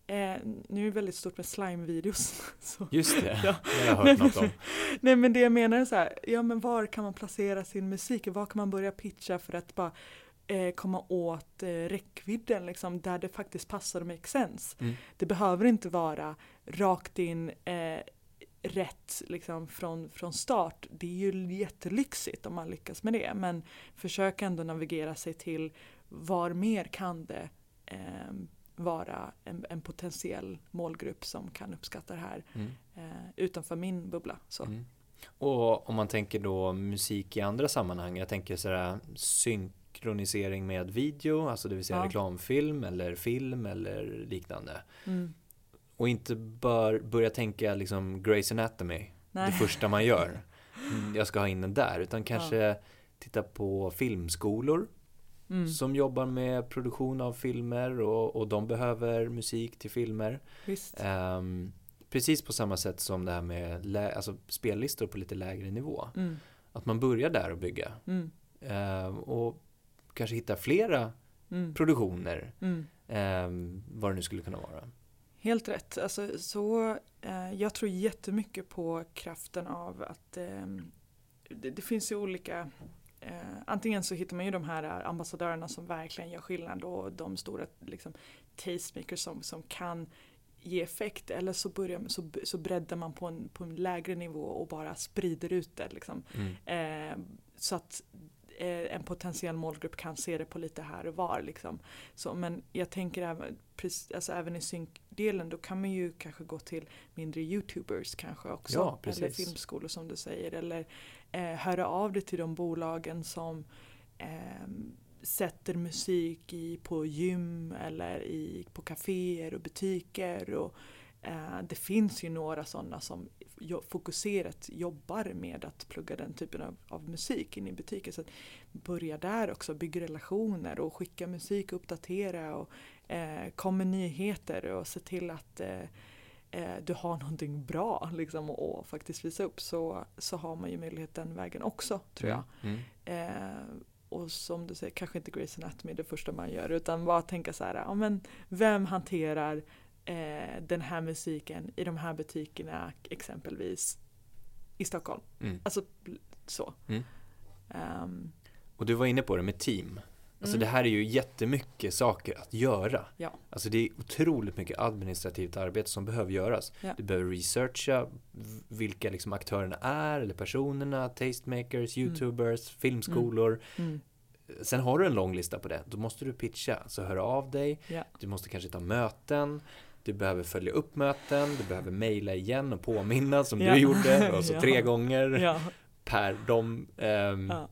Eh, nu är det väldigt stort med slime-videos. Just det, Ja. det har jag hört något om. Nej men det jag menar är så här, ja men var kan man placera sin musik? Var kan man börja pitcha för att bara eh, komma åt eh, räckvidden liksom, där det faktiskt passar och make sense. Mm. Det behöver inte vara rakt in eh, rätt liksom, från, från start. Det är ju jättelyxigt om man lyckas med det. Men försök ändå navigera sig till var mer kan det eh, vara en, en potentiell målgrupp som kan uppskatta det här Mm. eh, utanför min bubbla. Så. Mm. Och om man tänker då musik i andra sammanhang, jag tänker sådär synkronisering med video, alltså det vill säga Ja. reklamfilm eller film eller liknande. Mm. Och inte bör börja tänka liksom Grey's Anatomy, det Nej. första man gör. Jag ska ha in den där, utan kanske titta på filmskolor Mm. som jobbar med produktion av filmer och, och de behöver musik till filmer. Visst. Ehm, precis på samma sätt som det här med lä- alltså spellistor på lite lägre nivå. Mm. Att man börjar där och bygga. Mm. Ehm, och kanske hitta flera Mm. produktioner. Ehm, vad det nu skulle kunna vara. Helt rätt. Alltså, så, eh, jag tror jättemycket på kraften av att ehm, det, det finns ju olika Eh, antingen så hittar man ju de här eh, ambassadörerna som verkligen gör skillnad och de stora liksom, tastemakers som, som kan ge effekt eller så, börjar, så, så breddar man på en, på en lägre nivå och bara sprider ut det. Liksom. Mm. Eh, så att eh, en potentiell målgrupp kan se det på lite här och var. Liksom. Så, men jag tänker även, precis, alltså, även i synkdelen då kan man ju kanske gå till mindre youtubers kanske också. Ja, eller filmskolor som du säger. Eller eh, höra av dig till de bolagen som eh, sätter musik i, på gym eller i, på kaféer och butiker. Och, eh, det finns ju några sådana som fokuserat jobbar med att plugga den typen av, av musik in i butiker. Så att börja där också, bygga relationer och skicka musik, uppdatera och eh, kom med nyheter och se till att eh, eh, du har någonting bra liksom, och, och faktiskt visa upp så, så har man ju möjlighet den vägen också tror jag. Mm. Eh, och som du säger, kanske inte Grey's Anatomy det första man gör utan bara tänka så här, ja, men vem hanterar eh, den här musiken i de här butikerna exempelvis i Stockholm. Mm. Alltså så. Mm. Ehm, Och du var inne på det med team. Alltså Mm. det här är ju jättemycket saker att göra. Ja. Alltså det är otroligt mycket administrativt arbete som behöver göras. Ja. Du behöver researcha vilka liksom aktörerna är, eller personerna, tastemakers, Mm. youtubers, filmskolor. mm, Sen har du en lång lista på det. Då måste du pitcha. Så hör av dig. ja, Du måste kanske ta möten. Du behöver följa upp möten. Du behöver mejla igen och påminna som du gjorde. Alltså tre gånger per dem. Ehm, ja.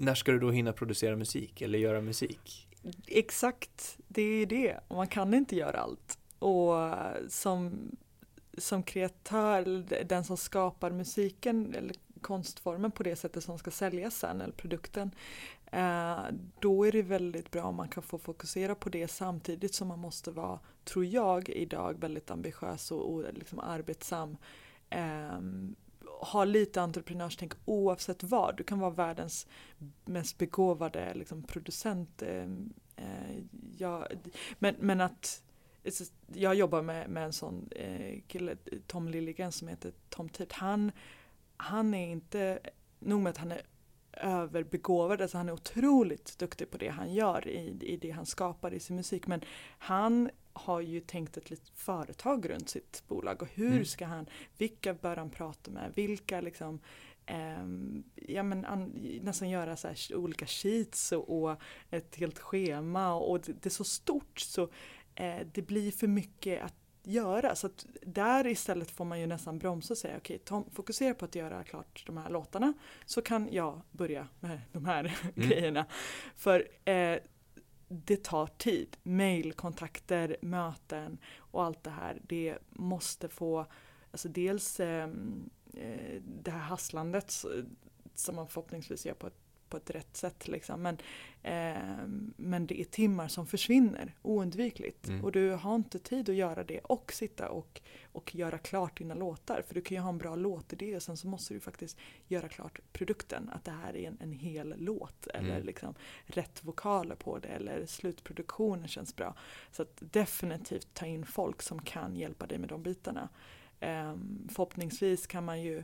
När ska du då hinna producera musik eller göra musik? Exakt, det är det. Man kan inte göra allt. Och som, som kreatör, den som skapar musiken eller konstformen på det sättet som ska säljas sen, eller produkten, eh, då är det väldigt bra om man kan få fokusera på det samtidigt som man måste vara, tror jag, idag väldigt ambitiös och, och liksom arbetsam. Ehm, ha lite entreprenörstänk oavsett vad. Du kan vara världens mest begåvade liksom, producent. Eh, eh ja, men, men att jag jobbar med, med en sån eh, kille, Tom Liljegren som heter Tom Tate. Han, han är inte, nog med att han är överbegåvad, alltså han är otroligt duktig på det han gör i, i det han skapar i sin musik. Men han har ju tänkt ett litet företag runt sitt bolag och hur mm. ska han, vilka bör han prata med, vilka liksom Um, ja, men an, nästan göra så här, olika sheets och, och, ett helt schema och det, det är så stort så uh, det blir för mycket att göra. Så att där istället får man ju nästan bromsa och säga okej okay, Tom, fokusera på att göra klart de här låtarna så kan jag börja med de här mm. grejerna. För uh, det tar tid. Mail, kontakter, möten och allt det här. Det måste få, alltså dels ehm, eh, det här hasslandet som man förhoppningsvis gör på ett på ett rätt sätt. Liksom. Men, eh, men det är timmar som försvinner oundvikligt. Mm. Och du har inte tid att göra det och sitta och, och göra klart dina låtar. För du kan ju ha en bra låtidé och sen så måste du faktiskt göra klart produkten. Att det här är en, en hel låt. Eller mm. liksom rätt vokaler på det. Eller slutproduktionen känns bra. Så att definitivt ta in folk som kan hjälpa dig med de bitarna. Eh, förhoppningsvis kan man ju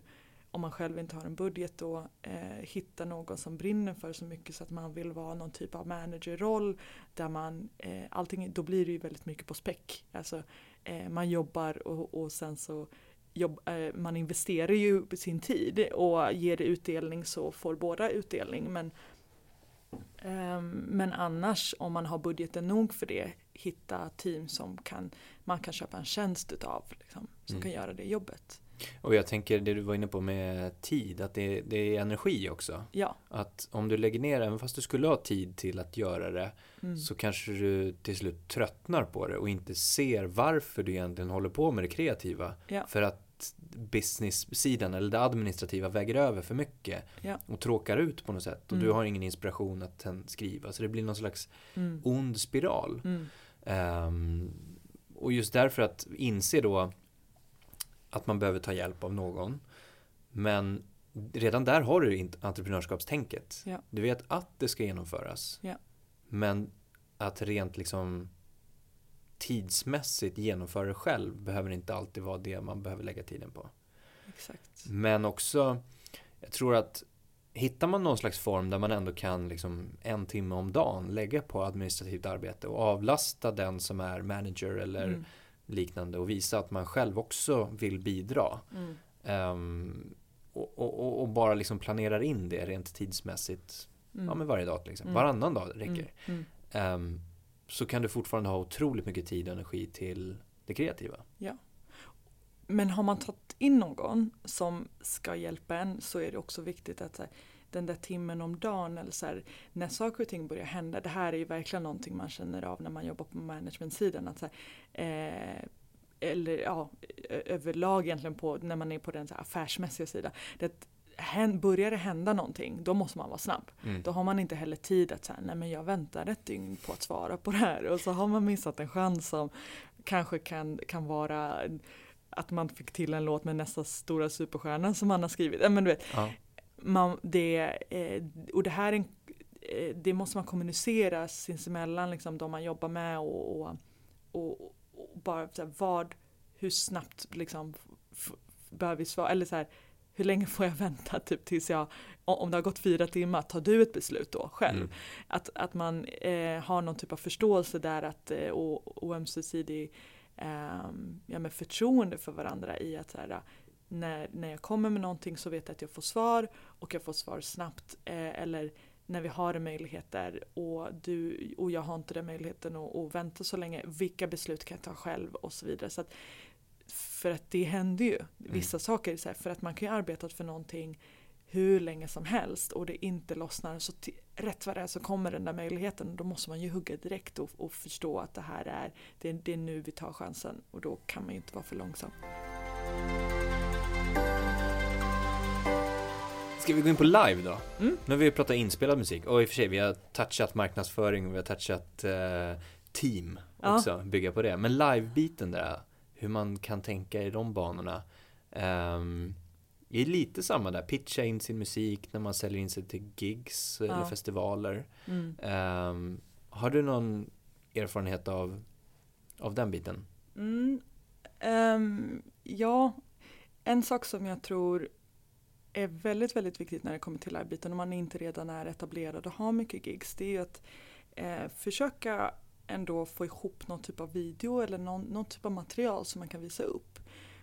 om man själv inte har en budget då eh, hitta någon som brinner för så mycket så att man vill vara någon typ av managerroll där man eh, allting, då blir det ju väldigt mycket på späck. Alltså eh, man jobbar och, och sen så jobb, eh, man investerar ju sin tid och ger det utdelning så får båda utdelning men ehm, men annars om man har budgeten nog för det hitta team som kan man kan köpa en tjänst utav liksom, som mm. kan göra det jobbet. Och jag tänker det du var inne på med tid, att det, det är energi också. Ja. Att om du lägger ner, även fast du skulle ha tid till att göra det, mm. så kanske du till slut tröttnar på det och inte ser varför du egentligen håller på med det kreativa. Ja. För att business-sidan eller det administrativa väger över för mycket ja. och tråkar ut på något sätt. Och mm. du har ingen inspiration att skriva. Så det blir någon slags mm. ond spiral. Um, och just därför att inse då att man behöver ta hjälp av någon. Men redan där har du entreprenörskapstänket. Ja. Du vet att det ska genomföras. Ja. Men att rent liksom tidsmässigt genomföra det själv behöver inte alltid vara det man behöver lägga tiden på. Exakt. Men också, jag tror att hittar man någon slags form där man ändå kan liksom en timme om dagen lägga på administrativt arbete och avlasta den som är manager eller mm liknande och visa att man själv också vill bidra. Mm. Um, och, och, och, bara liksom planerar in det rent tidsmässigt. Mm. Ja men varje dag liksom. Mm. Varannan dag räcker. Um, så kan du fortfarande ha otroligt mycket tid och energi till det kreativa. Ja. Men har man tagit in någon som ska hjälpa en så är det också viktigt att den där timmen om dagen eller så här, när saker och ting börjar hända. Det här är ju verkligen någonting man känner av när man jobbar på managementsidan. Att så här, eh, eller ja, överlag egentligen på, när man är på den så affärsmässiga sidan. Det börjar det hända någonting, då måste man vara snabb. Mm. Då har man inte heller tid att säga, nej men jag väntar ett dygn på att svara på det här. Och så har man missat en chans som kanske kan, kan vara att man fick till en låt med nästa stora superstjärna som man har skrivit. Men du vet, ja man, det, eh, och det här är eh, det måste man kommunicera sinsemellan, liksom, de man jobbar med och, och, och, och bara så här, vad, hur snabbt liksom, behöver vi svara, eller så här, hur länge får jag vänta typ tills jag, om det har gått fyra timmar, tar du ett beslut då själv? Mm. Att, att man eh, har någon typ av förståelse där att, eh, och, och ömsesidig eh, ja, förtroende för varandra i att så här, när, när jag kommer med någonting så vet jag att jag får svar och jag får svar snabbt. Eh, eller när vi har en möjlighet där och, du, och jag har inte den möjligheten att, att vänta så länge. Vilka beslut kan jag ta själv och så vidare. Så att, för att det händer ju vissa mm. saker. Så här, för att man kan ju arbeta för någonting hur länge som helst och det inte lossnar. Så till, rätt vad det är så kommer den där möjligheten. Då måste man ju hugga direkt och, och förstå att det här är det, det är nu vi tar chansen. Och då kan man ju inte vara för långsam. Ska vi gå in på live då? Mm. Nu har vi pratat inspelad musik och i och för sig vi har touchat marknadsföring och vi har touchat eh, team också, ja. bygga på det. Men live-biten där, hur man kan tänka i de banorna. Um, det är lite samma där, pitcha in sin musik när man säljer in sig till gigs eller Ja. festivaler. Mm. Ehm, har du någon erfarenhet av, av den biten? Mm. Ehm, ja, en sak som jag tror är väldigt, väldigt viktigt när det kommer till arbeten om man inte redan är etablerad och har mycket gigs, det är ju att eh, försöka ändå få ihop någon typ av video eller någon, någon typ av material som man kan visa upp.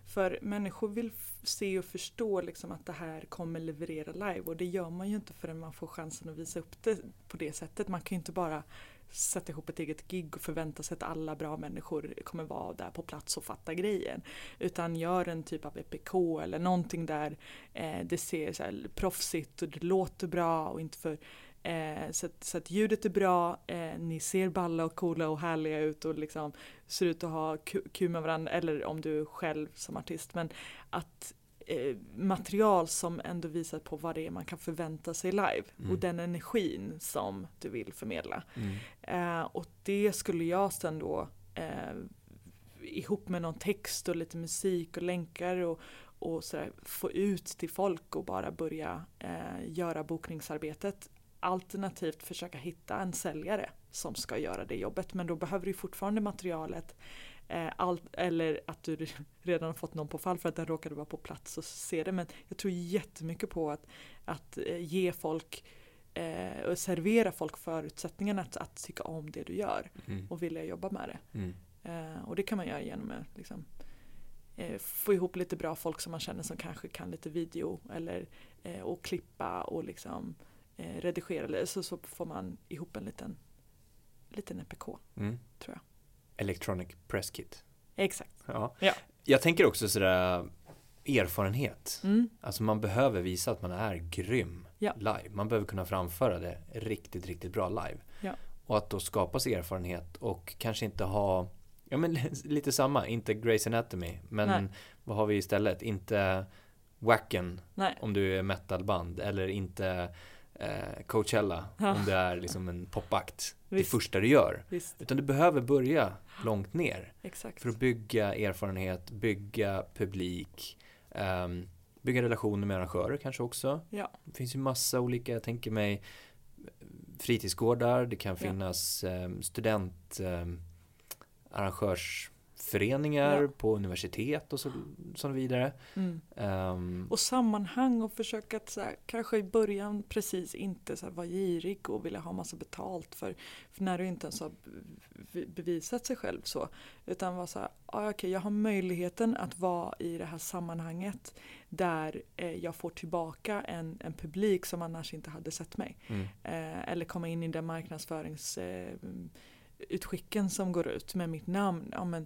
För människor vill se och förstå liksom att det här kommer leverera live och det gör man ju inte förrän man får chansen att visa upp det på det sättet. Man kan ju inte bara sätta ihop ett eget gig och förvänta sig att alla bra människor kommer vara där på plats och fatta grejen. Utan gör en typ av EPK eller någonting där eh, det ser så här proffsigt och det låter bra och inte för eh, så, att, så att ljudet är bra, eh, ni ser balla och coola och härliga ut och liksom ser ut att ha kul med varandra eller om du är själv som artist. Men att eh, material som ändå visar på vad det är man kan förvänta sig live Mm. och den energin som du vill förmedla. Mm. Eh, och det skulle jag sen då eh, ihop med någon text och lite musik och länkar och, och sådär, få ut till folk och bara börja eh, göra bokningsarbetet. Alternativt försöka hitta en säljare som ska göra det jobbet men då behöver du fortfarande materialet allt, eller att du redan har fått någon på fall för att den råkade vara på plats och se det. Men jag tror jättemycket på att, att eh, ge folk eh, och servera folk förutsättningarna att, att tycka om det du gör Mm. och vilja jobba med det. Mm. Eh, och det kan man göra genom att liksom, eh, få ihop lite bra folk som man känner som kanske kan lite video eller eh, och klippa och liksom eh, redigera så, så får man ihop en liten, liten EPK. Mm. Tror jag. Electronic Press Kit. Exakt. Ja. Ja. Jag tänker också sådär erfarenhet. Mm. Alltså man behöver visa att man är grym Ja. live. Man behöver kunna framföra det riktigt, riktigt bra live. Ja. Och att då skapa sig erfarenhet och kanske inte ha, ja men lite samma, inte Grey's Anatomy, men Nej. vad har vi istället? Inte Wacken om du är metalband eller inte eh, Coachella Ja. om du är liksom en popakt. Det Visst. första du gör. Visst, Utan du behöver börja långt ner exakt. för att bygga erfarenhet, bygga publik, ehm, bygga relationer med arrangörer kanske också. Ja. Det finns ju massa olika, jag tänker mig fritidsgårdar, det kan Ja. finnas um, student um, arrangörsföreningar Ja. på universitet och så, så vidare. Mm. Ehm, Och sammanhang och försöka att så här, kanske i början precis inte så här, vara girig och vilja ha massa betalt för, för när du inte ens har be- bevisat sig själv så. Utan vara så här, ah, okej jag har möjligheten att vara i det här sammanhanget där eh, jag får tillbaka en, en publik som annars inte hade sett mig. mm, Eh, eller komma in i den marknadsförings eh, utskicken som går ut med mitt namn. Ja, men,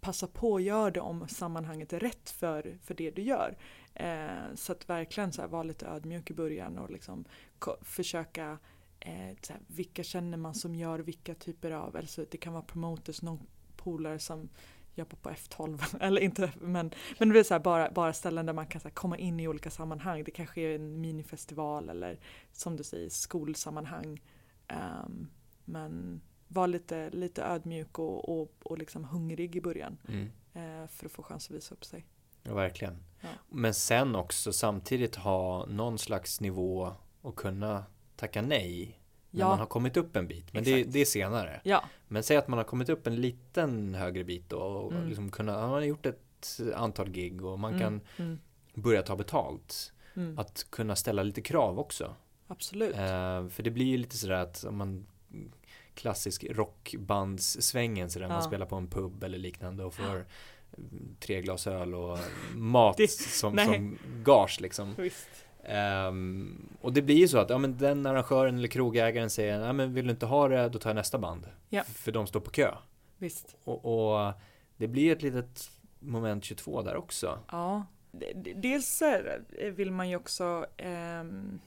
passa på och gör det om sammanhanget är rätt för, för det du gör. Eh, så att verkligen så här, vara lite ödmjuk i början och liksom försöka eh, så här, vilka känner man som gör vilka typer av, alltså det kan vara promoters, någon polare som jobbar på F12 eller inte men, men det är så här, bara, bara ställen där man kan så här, komma in i olika sammanhang. Det kanske är en minifestival eller som du säger skolsammanhang. Ehm, men var lite, lite ödmjuk och, och, och liksom hungrig i början mm. eh, för att få chans att visa upp sig. Ja, verkligen. Ja. Men sen också samtidigt ha någon slags nivå och kunna tacka nej när Ja. man har kommit upp en bit. Men det, det är senare. Ja, Men säg att man har kommit upp en liten högre bit då och Mm. liksom kunna, man har gjort ett antal gig och man mm, kan mm, börja ta betalt. mm, Att kunna ställa lite krav också. absolut. Eh, för det blir ju lite sådär att om man klassisk rockbandssvängen sådär man Ja. spelar på en pub eller liknande och får tre glas öl och mat Det- som, nej. som gage liksom. Ehm, och det blir ju så att ja, men den arrangören eller krogägaren säger ja, men vill du inte ha det då tar jag nästa band. Ja. För de står på kö. Visst. Och, och det blir ett litet moment 22 där också. Ja. Dels eh, vill man ju också ehm,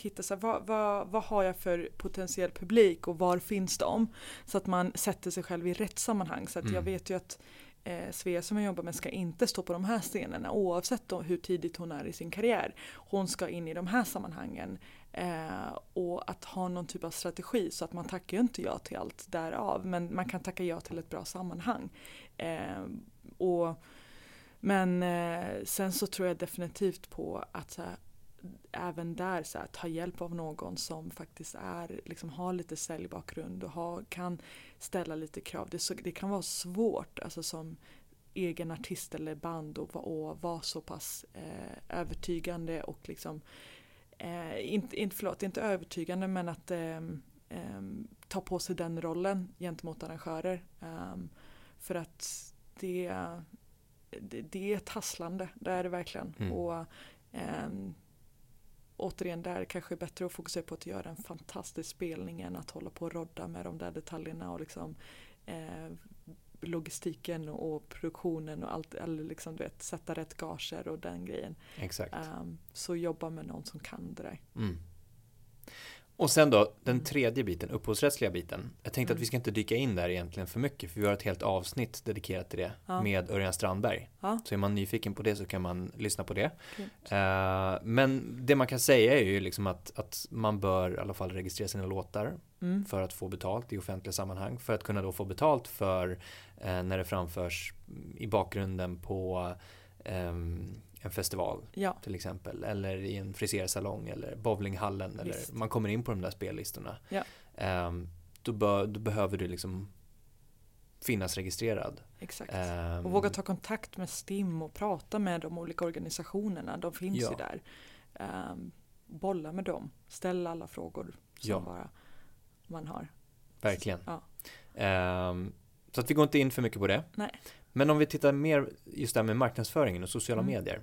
hitta så här, vad, vad, vad har jag för potentiell publik och var finns de? Så att man sätter sig själv i rätt sammanhang. Så att jag Mm. vet ju att eh, Svea som jag jobbar med ska inte stå på de här scenerna oavsett då hur tidigt hon är i sin karriär. Hon ska in i de här sammanhangen. Eh, och att ha någon typ av strategi så att man tackar ju inte ja till allt därav men man kan tacka ja till ett bra sammanhang. Eh, och Men eh, sen så tror jag definitivt på att så här, även där så här, ta hjälp av någon som faktiskt är, liksom, har lite säljbakgrund och har, kan ställa lite krav. Det, så, det kan vara svårt alltså som egen artist eller band och, och vara så pass eh, övertygande och liksom eh, inte, inte, förlåt, inte övertygande men att eh, ta på sig den rollen gentemot arrangörer. Um, för att det, det, det, är ett hasslande, det är det verkligen. Mm. Och um, återigen, där kanske är bättre att fokusera på att göra en fantastisk spelning än att hålla på och rodda med de där detaljerna och liksom eh, logistiken och produktionen och allt, eller liksom du vet, sätta rätt gager och den grejen. Exakt. Um, så jobba med någon som kan det där. Mm. Och sen då den tredje biten, upphovsrättsliga biten. Jag tänkte mm. att vi ska inte dyka in där egentligen för mycket för vi har ett helt avsnitt dedikerat till det ja. med Örjan Strandberg. Ja. Så är man nyfiken på det så kan man lyssna på det. Uh, men det man kan säga är ju liksom att, att man bör i alla fall registrera sina låtar mm. för att få betalt i offentliga sammanhang. För att kunna då få betalt för uh, när det framförs i bakgrunden på um, en festival ja. till exempel. Eller i en frisersalong eller bowlinghallen. Eller man kommer in på de där spellistorna. Ja. Um, då, bör, då, behöver du liksom finnas registrerad. Exakt. Um, och våga ta kontakt med STIM och prata med de olika organisationerna. De finns ja. ju där. Um, bolla med dem. Ställ alla frågor som ja. bara man har. Verkligen. Ja. så att vi går inte in för mycket på det. Nej. Men om vi tittar mer just det här med marknadsföringen och sociala mm. medier.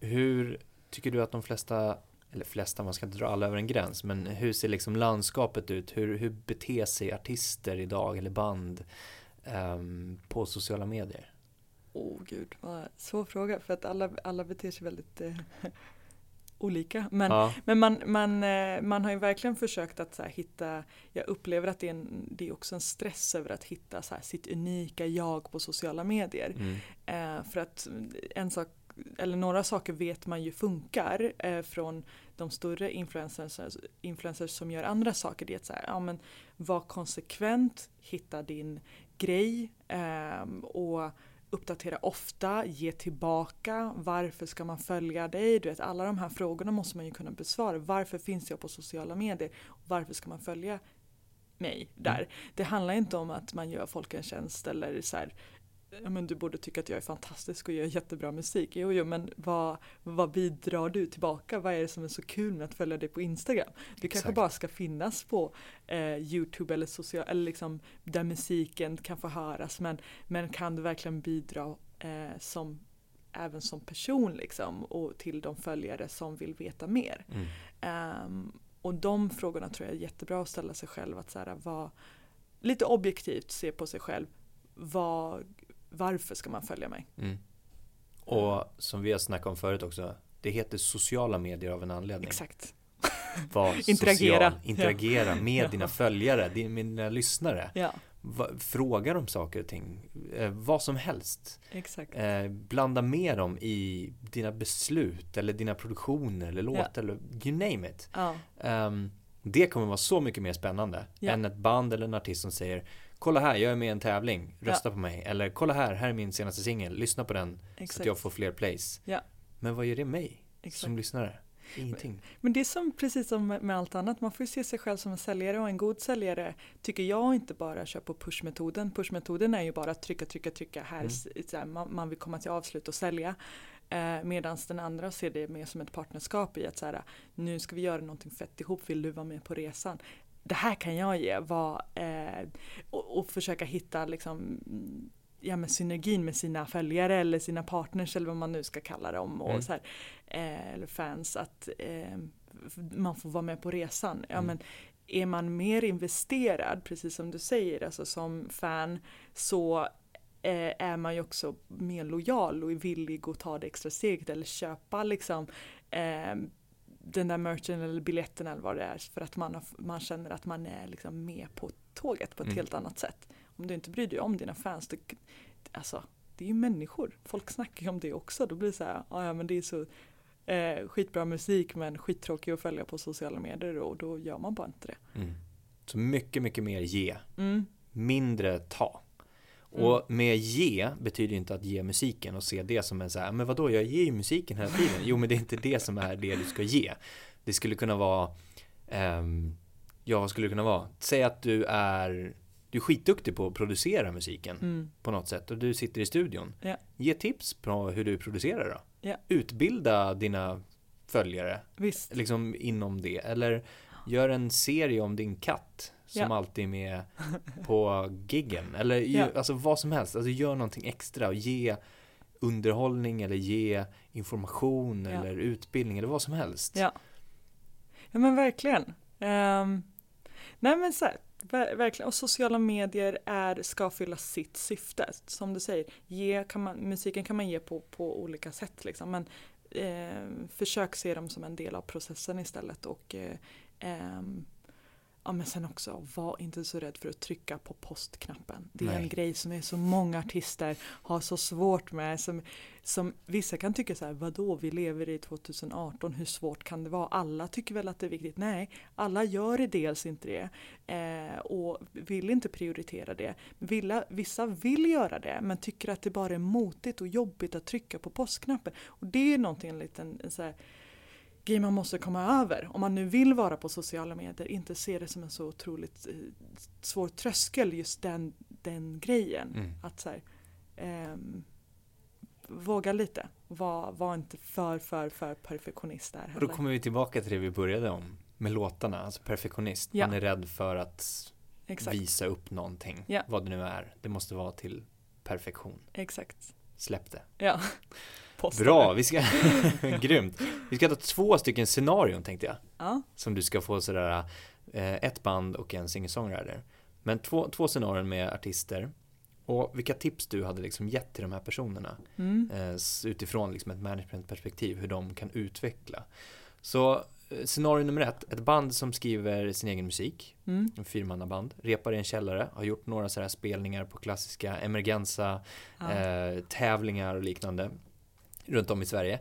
Hur tycker du att de flesta, eller flesta, man ska inte dra alla över en gräns, men hur ser liksom landskapet ut? Hur, hur beter sig artister idag eller band um, på sociala medier? Åh oh, gud, vad svår fråga för att alla, alla beter sig väldigt eh, olika. Men, ja. men man, man, eh, man har ju verkligen försökt att så hitta, jag upplever att det är, en, det är också en stress över att hitta så sitt unika jag på sociala medier. Mm. Eh, för att en sak eller några saker vet man ju funkar eh, från de större influencers, influencers som gör andra saker. Det är att så här, ja, men var konsekvent, hitta din grej eh, och uppdatera ofta, ge tillbaka, varför ska man följa dig? Du vet, alla de här frågorna måste man ju kunna besvara. Varför finns jag på sociala medier? Varför ska man följa mig där? Mm. Det handlar inte om att man gör folk en tjänst eller så här, men du borde tycka att jag är fantastisk och gör jättebra musik. Jo, jo, men vad, vad bidrar du tillbaka? Vad är det som är så kul med att följa dig på Instagram? Du kanske bara ska finnas på eh, Youtube eller social, eller liksom där musiken kan få höras. Men, men kan du verkligen bidra eh, som även som person liksom och till de följare som vill veta mer. Mm. Um, och de frågorna tror jag är jättebra att ställa sig själv att så här, vara lite objektivt se på sig själv. Vad, varför ska man följa mig? Mm. Och som vi har snackat om förut också, det heter sociala medier av en anledning. Exakt. interagera. Social, interagera med dina följare, dina lyssnare. Ja. Fråga dem saker och ting, eh, vad som helst. Exakt. Eh, blanda med dem i dina beslut eller dina produktioner eller låtar ja. eller you name it. Ja. Um, det kommer vara så mycket mer spännande ja. än ett band eller en artist som säger kolla här, jag är med i en tävling, rösta ja. på mig. Eller kolla här, här är min senaste singel, lyssna på den Exakt. så att jag får fler plays. Ja. Men vad gör det mig Exakt. som lyssnare? Ingenting. Men det är som precis som med allt annat, man får ju se sig själv som en säljare och en god säljare tycker jag inte bara kör på pushmetoden. Pushmetoden är ju bara att trycka, trycka, trycka. Här, mm. man, man, vill komma till avslut och sälja. Eh, Medan den andra ser det mer som ett partnerskap i att så här, nu ska vi göra någonting fett ihop, vill du vara med på resan? Det här kan jag ge var, eh, och, och, försöka hitta liksom, ja, med synergin med sina följare eller sina partners eller vad man nu ska kalla dem och mm. så här, eh, eller fans att eh, man får vara med på resan. Ja, mm. men, är man mer investerad, precis som du säger, alltså som fan så eh, är man ju också mer lojal och är villig att ta det extra steget eller köpa liksom eh, den där merchen eller biljetten eller vad det är för att man, har, man känner att man är liksom med på tåget på ett mm. helt annat sätt. Om du inte bryr dig om dina fans, det, alltså det är ju människor. Folk snackar ju om det också. Då blir det så här, ja men det är så eh, skitbra musik men skittråkig att följa på sociala medier och då gör man bara inte det. Mm. Så mycket, mycket mer ge. Mm. Mindre ta. Mm. Och med ge betyder inte att ge musiken och se det som en så här, men vadå, jag ger ju musiken hela tiden. Jo, men det är inte det som är det du ska ge. Det skulle kunna vara, ehm, ja vad skulle det kunna vara? Säg att du är, du är skitduktig på att producera musiken Mm. på något sätt och du sitter i studion. Ja. Ge tips på hur du producerar då. Ja. Utbilda dina följare Visst. liksom inom det. Eller gör en serie om din katt som Ja. alltid är med på giggen. Eller Ja. alltså vad som helst. Alltså gör någonting extra och ge underhållning eller ge information Ja. eller utbildning eller vad som helst. Ja. Ja men verkligen. Ehm, nej men så här, ver- verkligen. Och sociala medier är, ska fylla sitt syfte. Som du säger, ge kan man, musiken kan man ge på, på olika sätt liksom. Men eh, försök se dem som en del av processen istället. Och eh, ehm, Ja men sen också, var inte så rädd för att trycka på postknappen. Det är Nej. en grej som är så många artister har så svårt med. Som, som vissa kan tycka så här, vadå vi lever i 2018, hur svårt kan det vara? Alla tycker väl att det är viktigt? Nej, alla gör det dels inte det. Eh, och vill inte prioritera det. Villa, vissa vill göra det men tycker att det bara är motigt och jobbigt att trycka på postknappen. Och det är någonting, en liten en så här, grej man måste komma över. Om man nu vill vara på sociala medier, inte se det som en så otroligt eh, svår tröskel, just den, den grejen. Mm. Att så här, ehm, våga lite. Var, var inte för, för, för perfektionist där Och då heller. kommer vi tillbaka till det vi började om med låtarna, alltså perfektionist. Ja. Man är rädd för att Exakt, visa upp någonting, Ja. vad det nu är. Det måste vara till perfektion. exakt. Släpp det. Ja. Posta Bra, vi ska, grymt. Vi ska ta två stycken scenarion tänkte jag. Ja. Som du ska få sådär, eh, ett band och en singer-songwriter. Men två, två scenarion med artister. Och vilka tips du hade liksom gett till de här personerna. Mm. Eh, utifrån liksom ett managementperspektiv, hur de kan utveckla. Så eh, scenario nummer ett, ett band som skriver sin egen musik. Mm. En fyrmannaband, repar i en källare, har gjort några sådär spelningar på klassiska emergensa Ja. eh, tävlingar och liknande runt om i Sverige.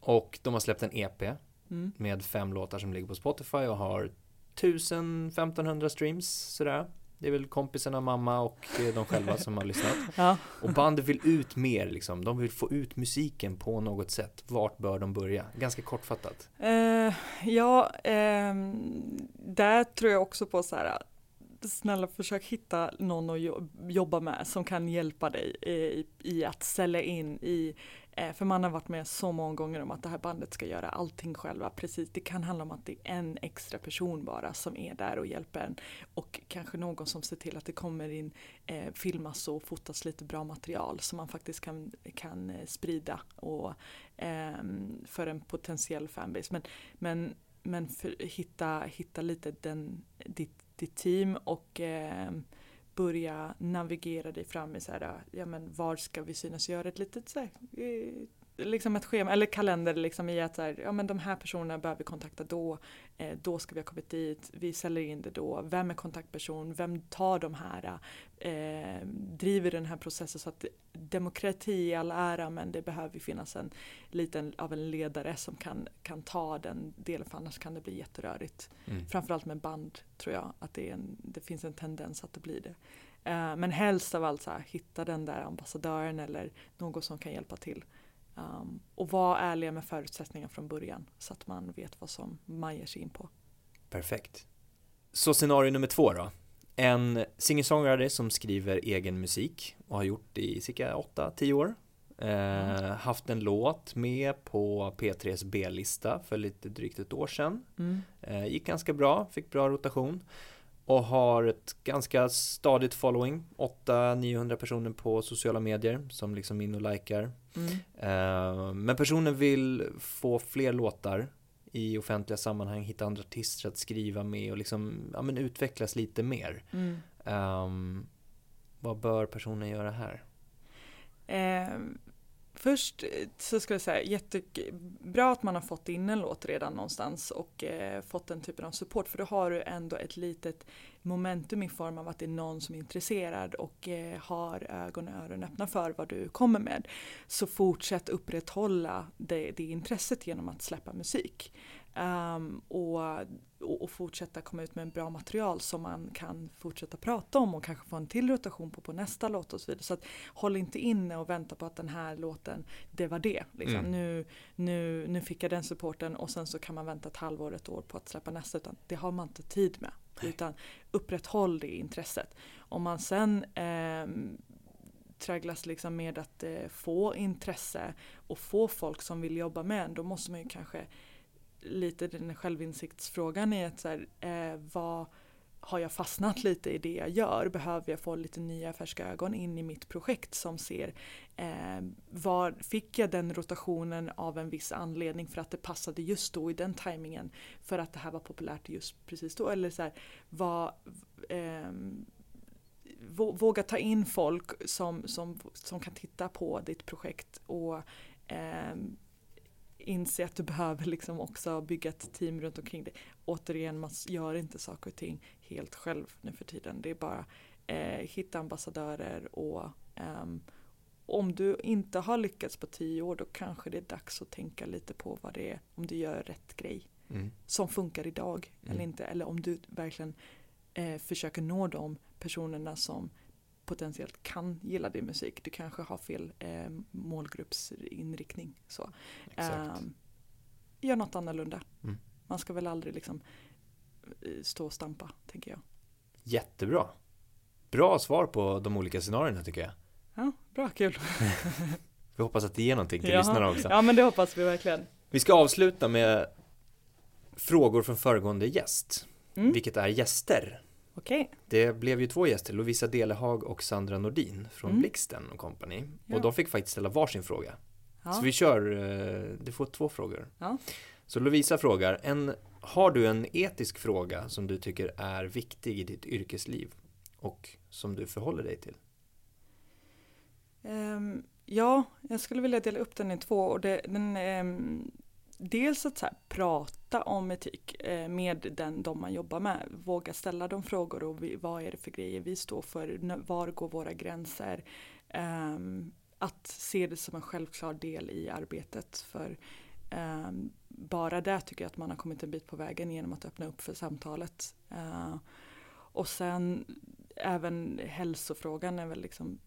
Och de har släppt en EP Mm. med fem låtar som ligger på Spotify och har 1000-1500 streams sådär. Det är väl kompisarna, mamma och eh, de själva som har lyssnat. Ja. Och bandet vill ut mer liksom. De vill få ut musiken på något sätt. Vart bör de börja? Ganska kortfattat. Eh, ja, ehm, där tror jag också på så här. Snälla försök hitta någon att jo- jobba med som kan hjälpa dig i, i att sälja in i eh, Eh, för man har varit med så många gånger om att det här bandet ska göra allting själva. Precis, det kan handla om att det är en extra person bara som är där och hjälper en. Och kanske någon som ser till att det kommer in, eh, filmas och fotas lite bra material som man faktiskt kan, kan eh, sprida och, eh, för en potentiell fanbase. Men, men, men för, hitta, hitta lite den, ditt, ditt team och eh, börja navigera dig fram i så här, ja men var ska vi synas? Göra ett litet så här, eh, liksom ett schema eller kalender liksom i att så här, ja men de här personerna behöver vi kontakta då, eh, då ska vi ha kommit dit, vi säljer in det då, vem är kontaktperson, vem tar de här, eh, driver den här processen så att demokrati i all ära men det behöver finnas en liten av en ledare som kan, kan ta den delen för annars kan det bli jätterörigt. Mm. Framförallt med band tror jag att det, en, det finns en tendens att det blir det. Eh, men helst av allt så här, hitta den där ambassadören eller någon som kan hjälpa till. Um, och vara ärliga med förutsättningar från början så att man vet vad som man ger sig in på. Perfekt. Så scenario nummer två då. En singer-songwriter som skriver egen musik och har gjort det i cirka 8-10 år. Eh, haft en låt med på P3s B-lista för lite drygt ett år sedan. Mm. Eh, gick ganska bra, fick bra rotation. Och har ett ganska stadigt following. 800-900 personer på sociala medier som liksom in och likar. Mm. Eh, men personen vill få fler låtar i offentliga sammanhang, hitta andra artister att skriva med och liksom, ja, men utvecklas lite mer. Mm. Ehm, vad bör personen göra här? Eh, först eh, så skulle jag säga jättebra att man har fått in en låt redan någonstans och eh, fått den typen av support för då har du ändå ett litet momentum i form av att det är någon som är intresserad och eh, har ögon och öron öppna för vad du kommer med. Så fortsätt upprätthålla det, det intresset genom att släppa musik. Um, och, och, fortsätta komma ut med en bra material som man kan fortsätta prata om och kanske få en till rotation på på nästa låt och så vidare. Så att, håll inte inne och vänta på att den här låten, det var det. Liksom. Mm. Nu, nu, nu fick jag den supporten och sen så kan man vänta ett halvår, ett år på att släppa nästa. Utan det har man inte tid med. Nej. Utan upprätthåll det intresset. Om man sen eh, tragglas liksom med att eh, få intresse och få folk som vill jobba med en, då måste man ju kanske lite den självinsiktsfrågan är att så här, eh, vad har jag fastnat lite i det jag gör? Behöver jag få lite nya färska ögon in i mitt projekt som ser eh, var fick jag den rotationen av en viss anledning för att det passade just då i den tajmingen för att det här var populärt just precis då eller så här, vad eh, våga ta in folk som, som, som kan titta på ditt projekt och eh, inse att du behöver liksom också bygga ett team runt omkring dig. Återigen, man gör inte saker och ting helt själv nu för tiden. Det är bara eh, hitta ambassadörer och um, om du inte har lyckats på tio år då kanske det är dags att tänka lite på vad det är, om du gör rätt grej mm. som funkar idag mm. eller inte. Eller om du verkligen eh, försöker nå de personerna som potentiellt kan gilla din musik. Du kanske har fel eh, målgruppsinriktning. Så. Eh, gör något annorlunda. Mm. Man ska väl aldrig liksom eh, stå och stampa, tänker jag. Jättebra. Bra svar på de olika scenarierna tycker jag. Ja, bra, kul. vi hoppas att det ger någonting till ja, lyssnarna också. Ja, men det hoppas vi verkligen. Vi ska avsluta med frågor från föregående gäst, mm. vilket är gäster. Okay. Det blev ju två gäster, Lovisa Delehag och Sandra Nordin från mm. Blixten och Company. Ja. Och de fick faktiskt ställa varsin fråga. Ja. Så vi kör, eh, du får två frågor. Ja. Så Lovisa frågar, en, har du en etisk fråga som du tycker är viktig i ditt yrkesliv och som du förhåller dig till? Um, ja, jag skulle vilja dela upp den i två. Och det, den, um, dels att så här, prata om etik eh, med den, de man jobbar med. Våga ställa de frågor och vi, vad är det för grejer vi står för? Var går våra gränser? Eh, att se det som en självklar del i arbetet. För eh, bara där tycker jag att man har kommit en bit på vägen genom att öppna upp för samtalet. Eh, och sen även hälsofrågan är väl liksom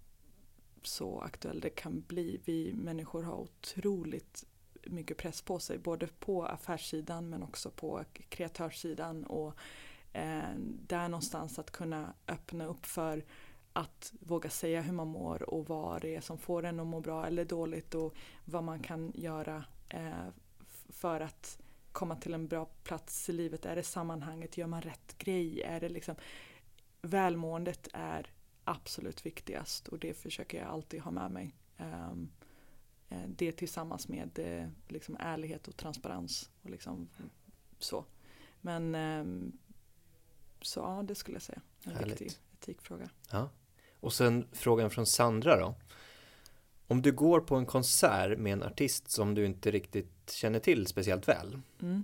så aktuell det kan bli. Vi människor har otroligt mycket press på sig, både på affärssidan men också på kreatörssidan och eh, där någonstans att kunna öppna upp för att våga säga hur man mår och vad det är som får en att må bra eller dåligt och vad man kan göra eh, för att komma till en bra plats i livet. Är det sammanhanget? Gör man rätt grej? Är det liksom välmåendet är absolut viktigast och det försöker jag alltid ha med mig. Um, det tillsammans med eh, liksom ärlighet och transparens. Och liksom så. Men ehm, så ja, det skulle jag säga. En Härligt. viktig etikfråga. Ja. Och sen frågan från Sandra då. Om du går på en konsert med en artist som du inte riktigt känner till speciellt väl. Mm.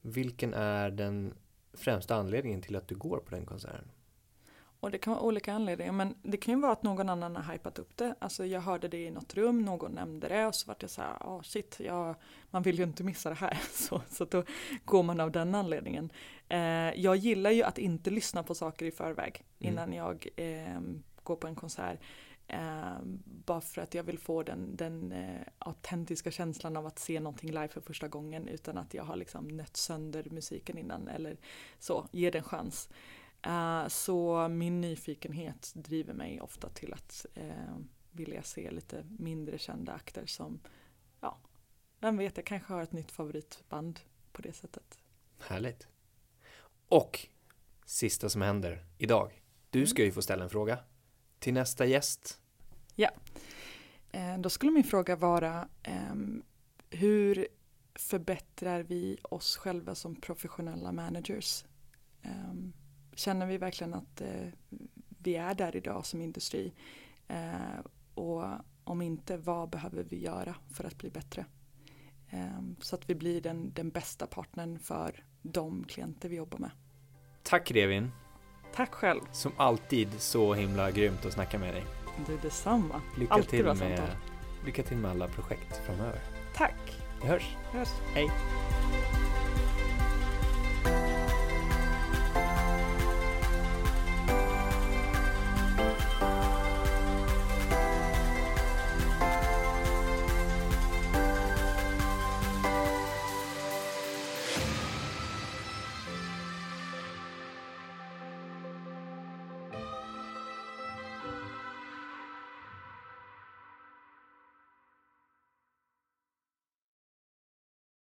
Vilken är den främsta anledningen till att du går på den konserten? Och det kan vara olika anledningar men det kan ju vara att någon annan har hypat upp det. Alltså jag hörde det i något rum, någon nämnde det och så vart jag så här, oh shit, jag, man vill ju inte missa det här. Så, så då går man av den anledningen. Eh, jag gillar ju att inte lyssna på saker i förväg mm. innan jag eh, går på en konsert. Eh, bara för att jag vill få den, den eh, autentiska känslan av att se någonting live för första gången utan att jag har liksom nött sönder musiken innan eller så, ge den chans. Uh, så min nyfikenhet driver mig ofta till att uh, vilja se lite mindre kända akter som, ja, vem vet, jag kanske har ett nytt favoritband på det sättet. Härligt. Och sista som händer idag. Du ska ju få ställa en fråga till nästa gäst. Ja, uh, då skulle min fråga vara um, hur förbättrar vi oss själva som professionella managers? Um, känner vi verkligen att eh, vi är där idag som industri? Eh, och om inte, vad behöver vi göra för att bli bättre? Eh, så att vi blir den, den bästa partnern för de klienter vi jobbar med. Tack Revin. Tack själv. Som alltid så himla grymt att snacka med dig. Du detsamma. Lycka alltid till med, lycka till med alla projekt framöver. Tack. Vi hörs. Vi hörs. Hej.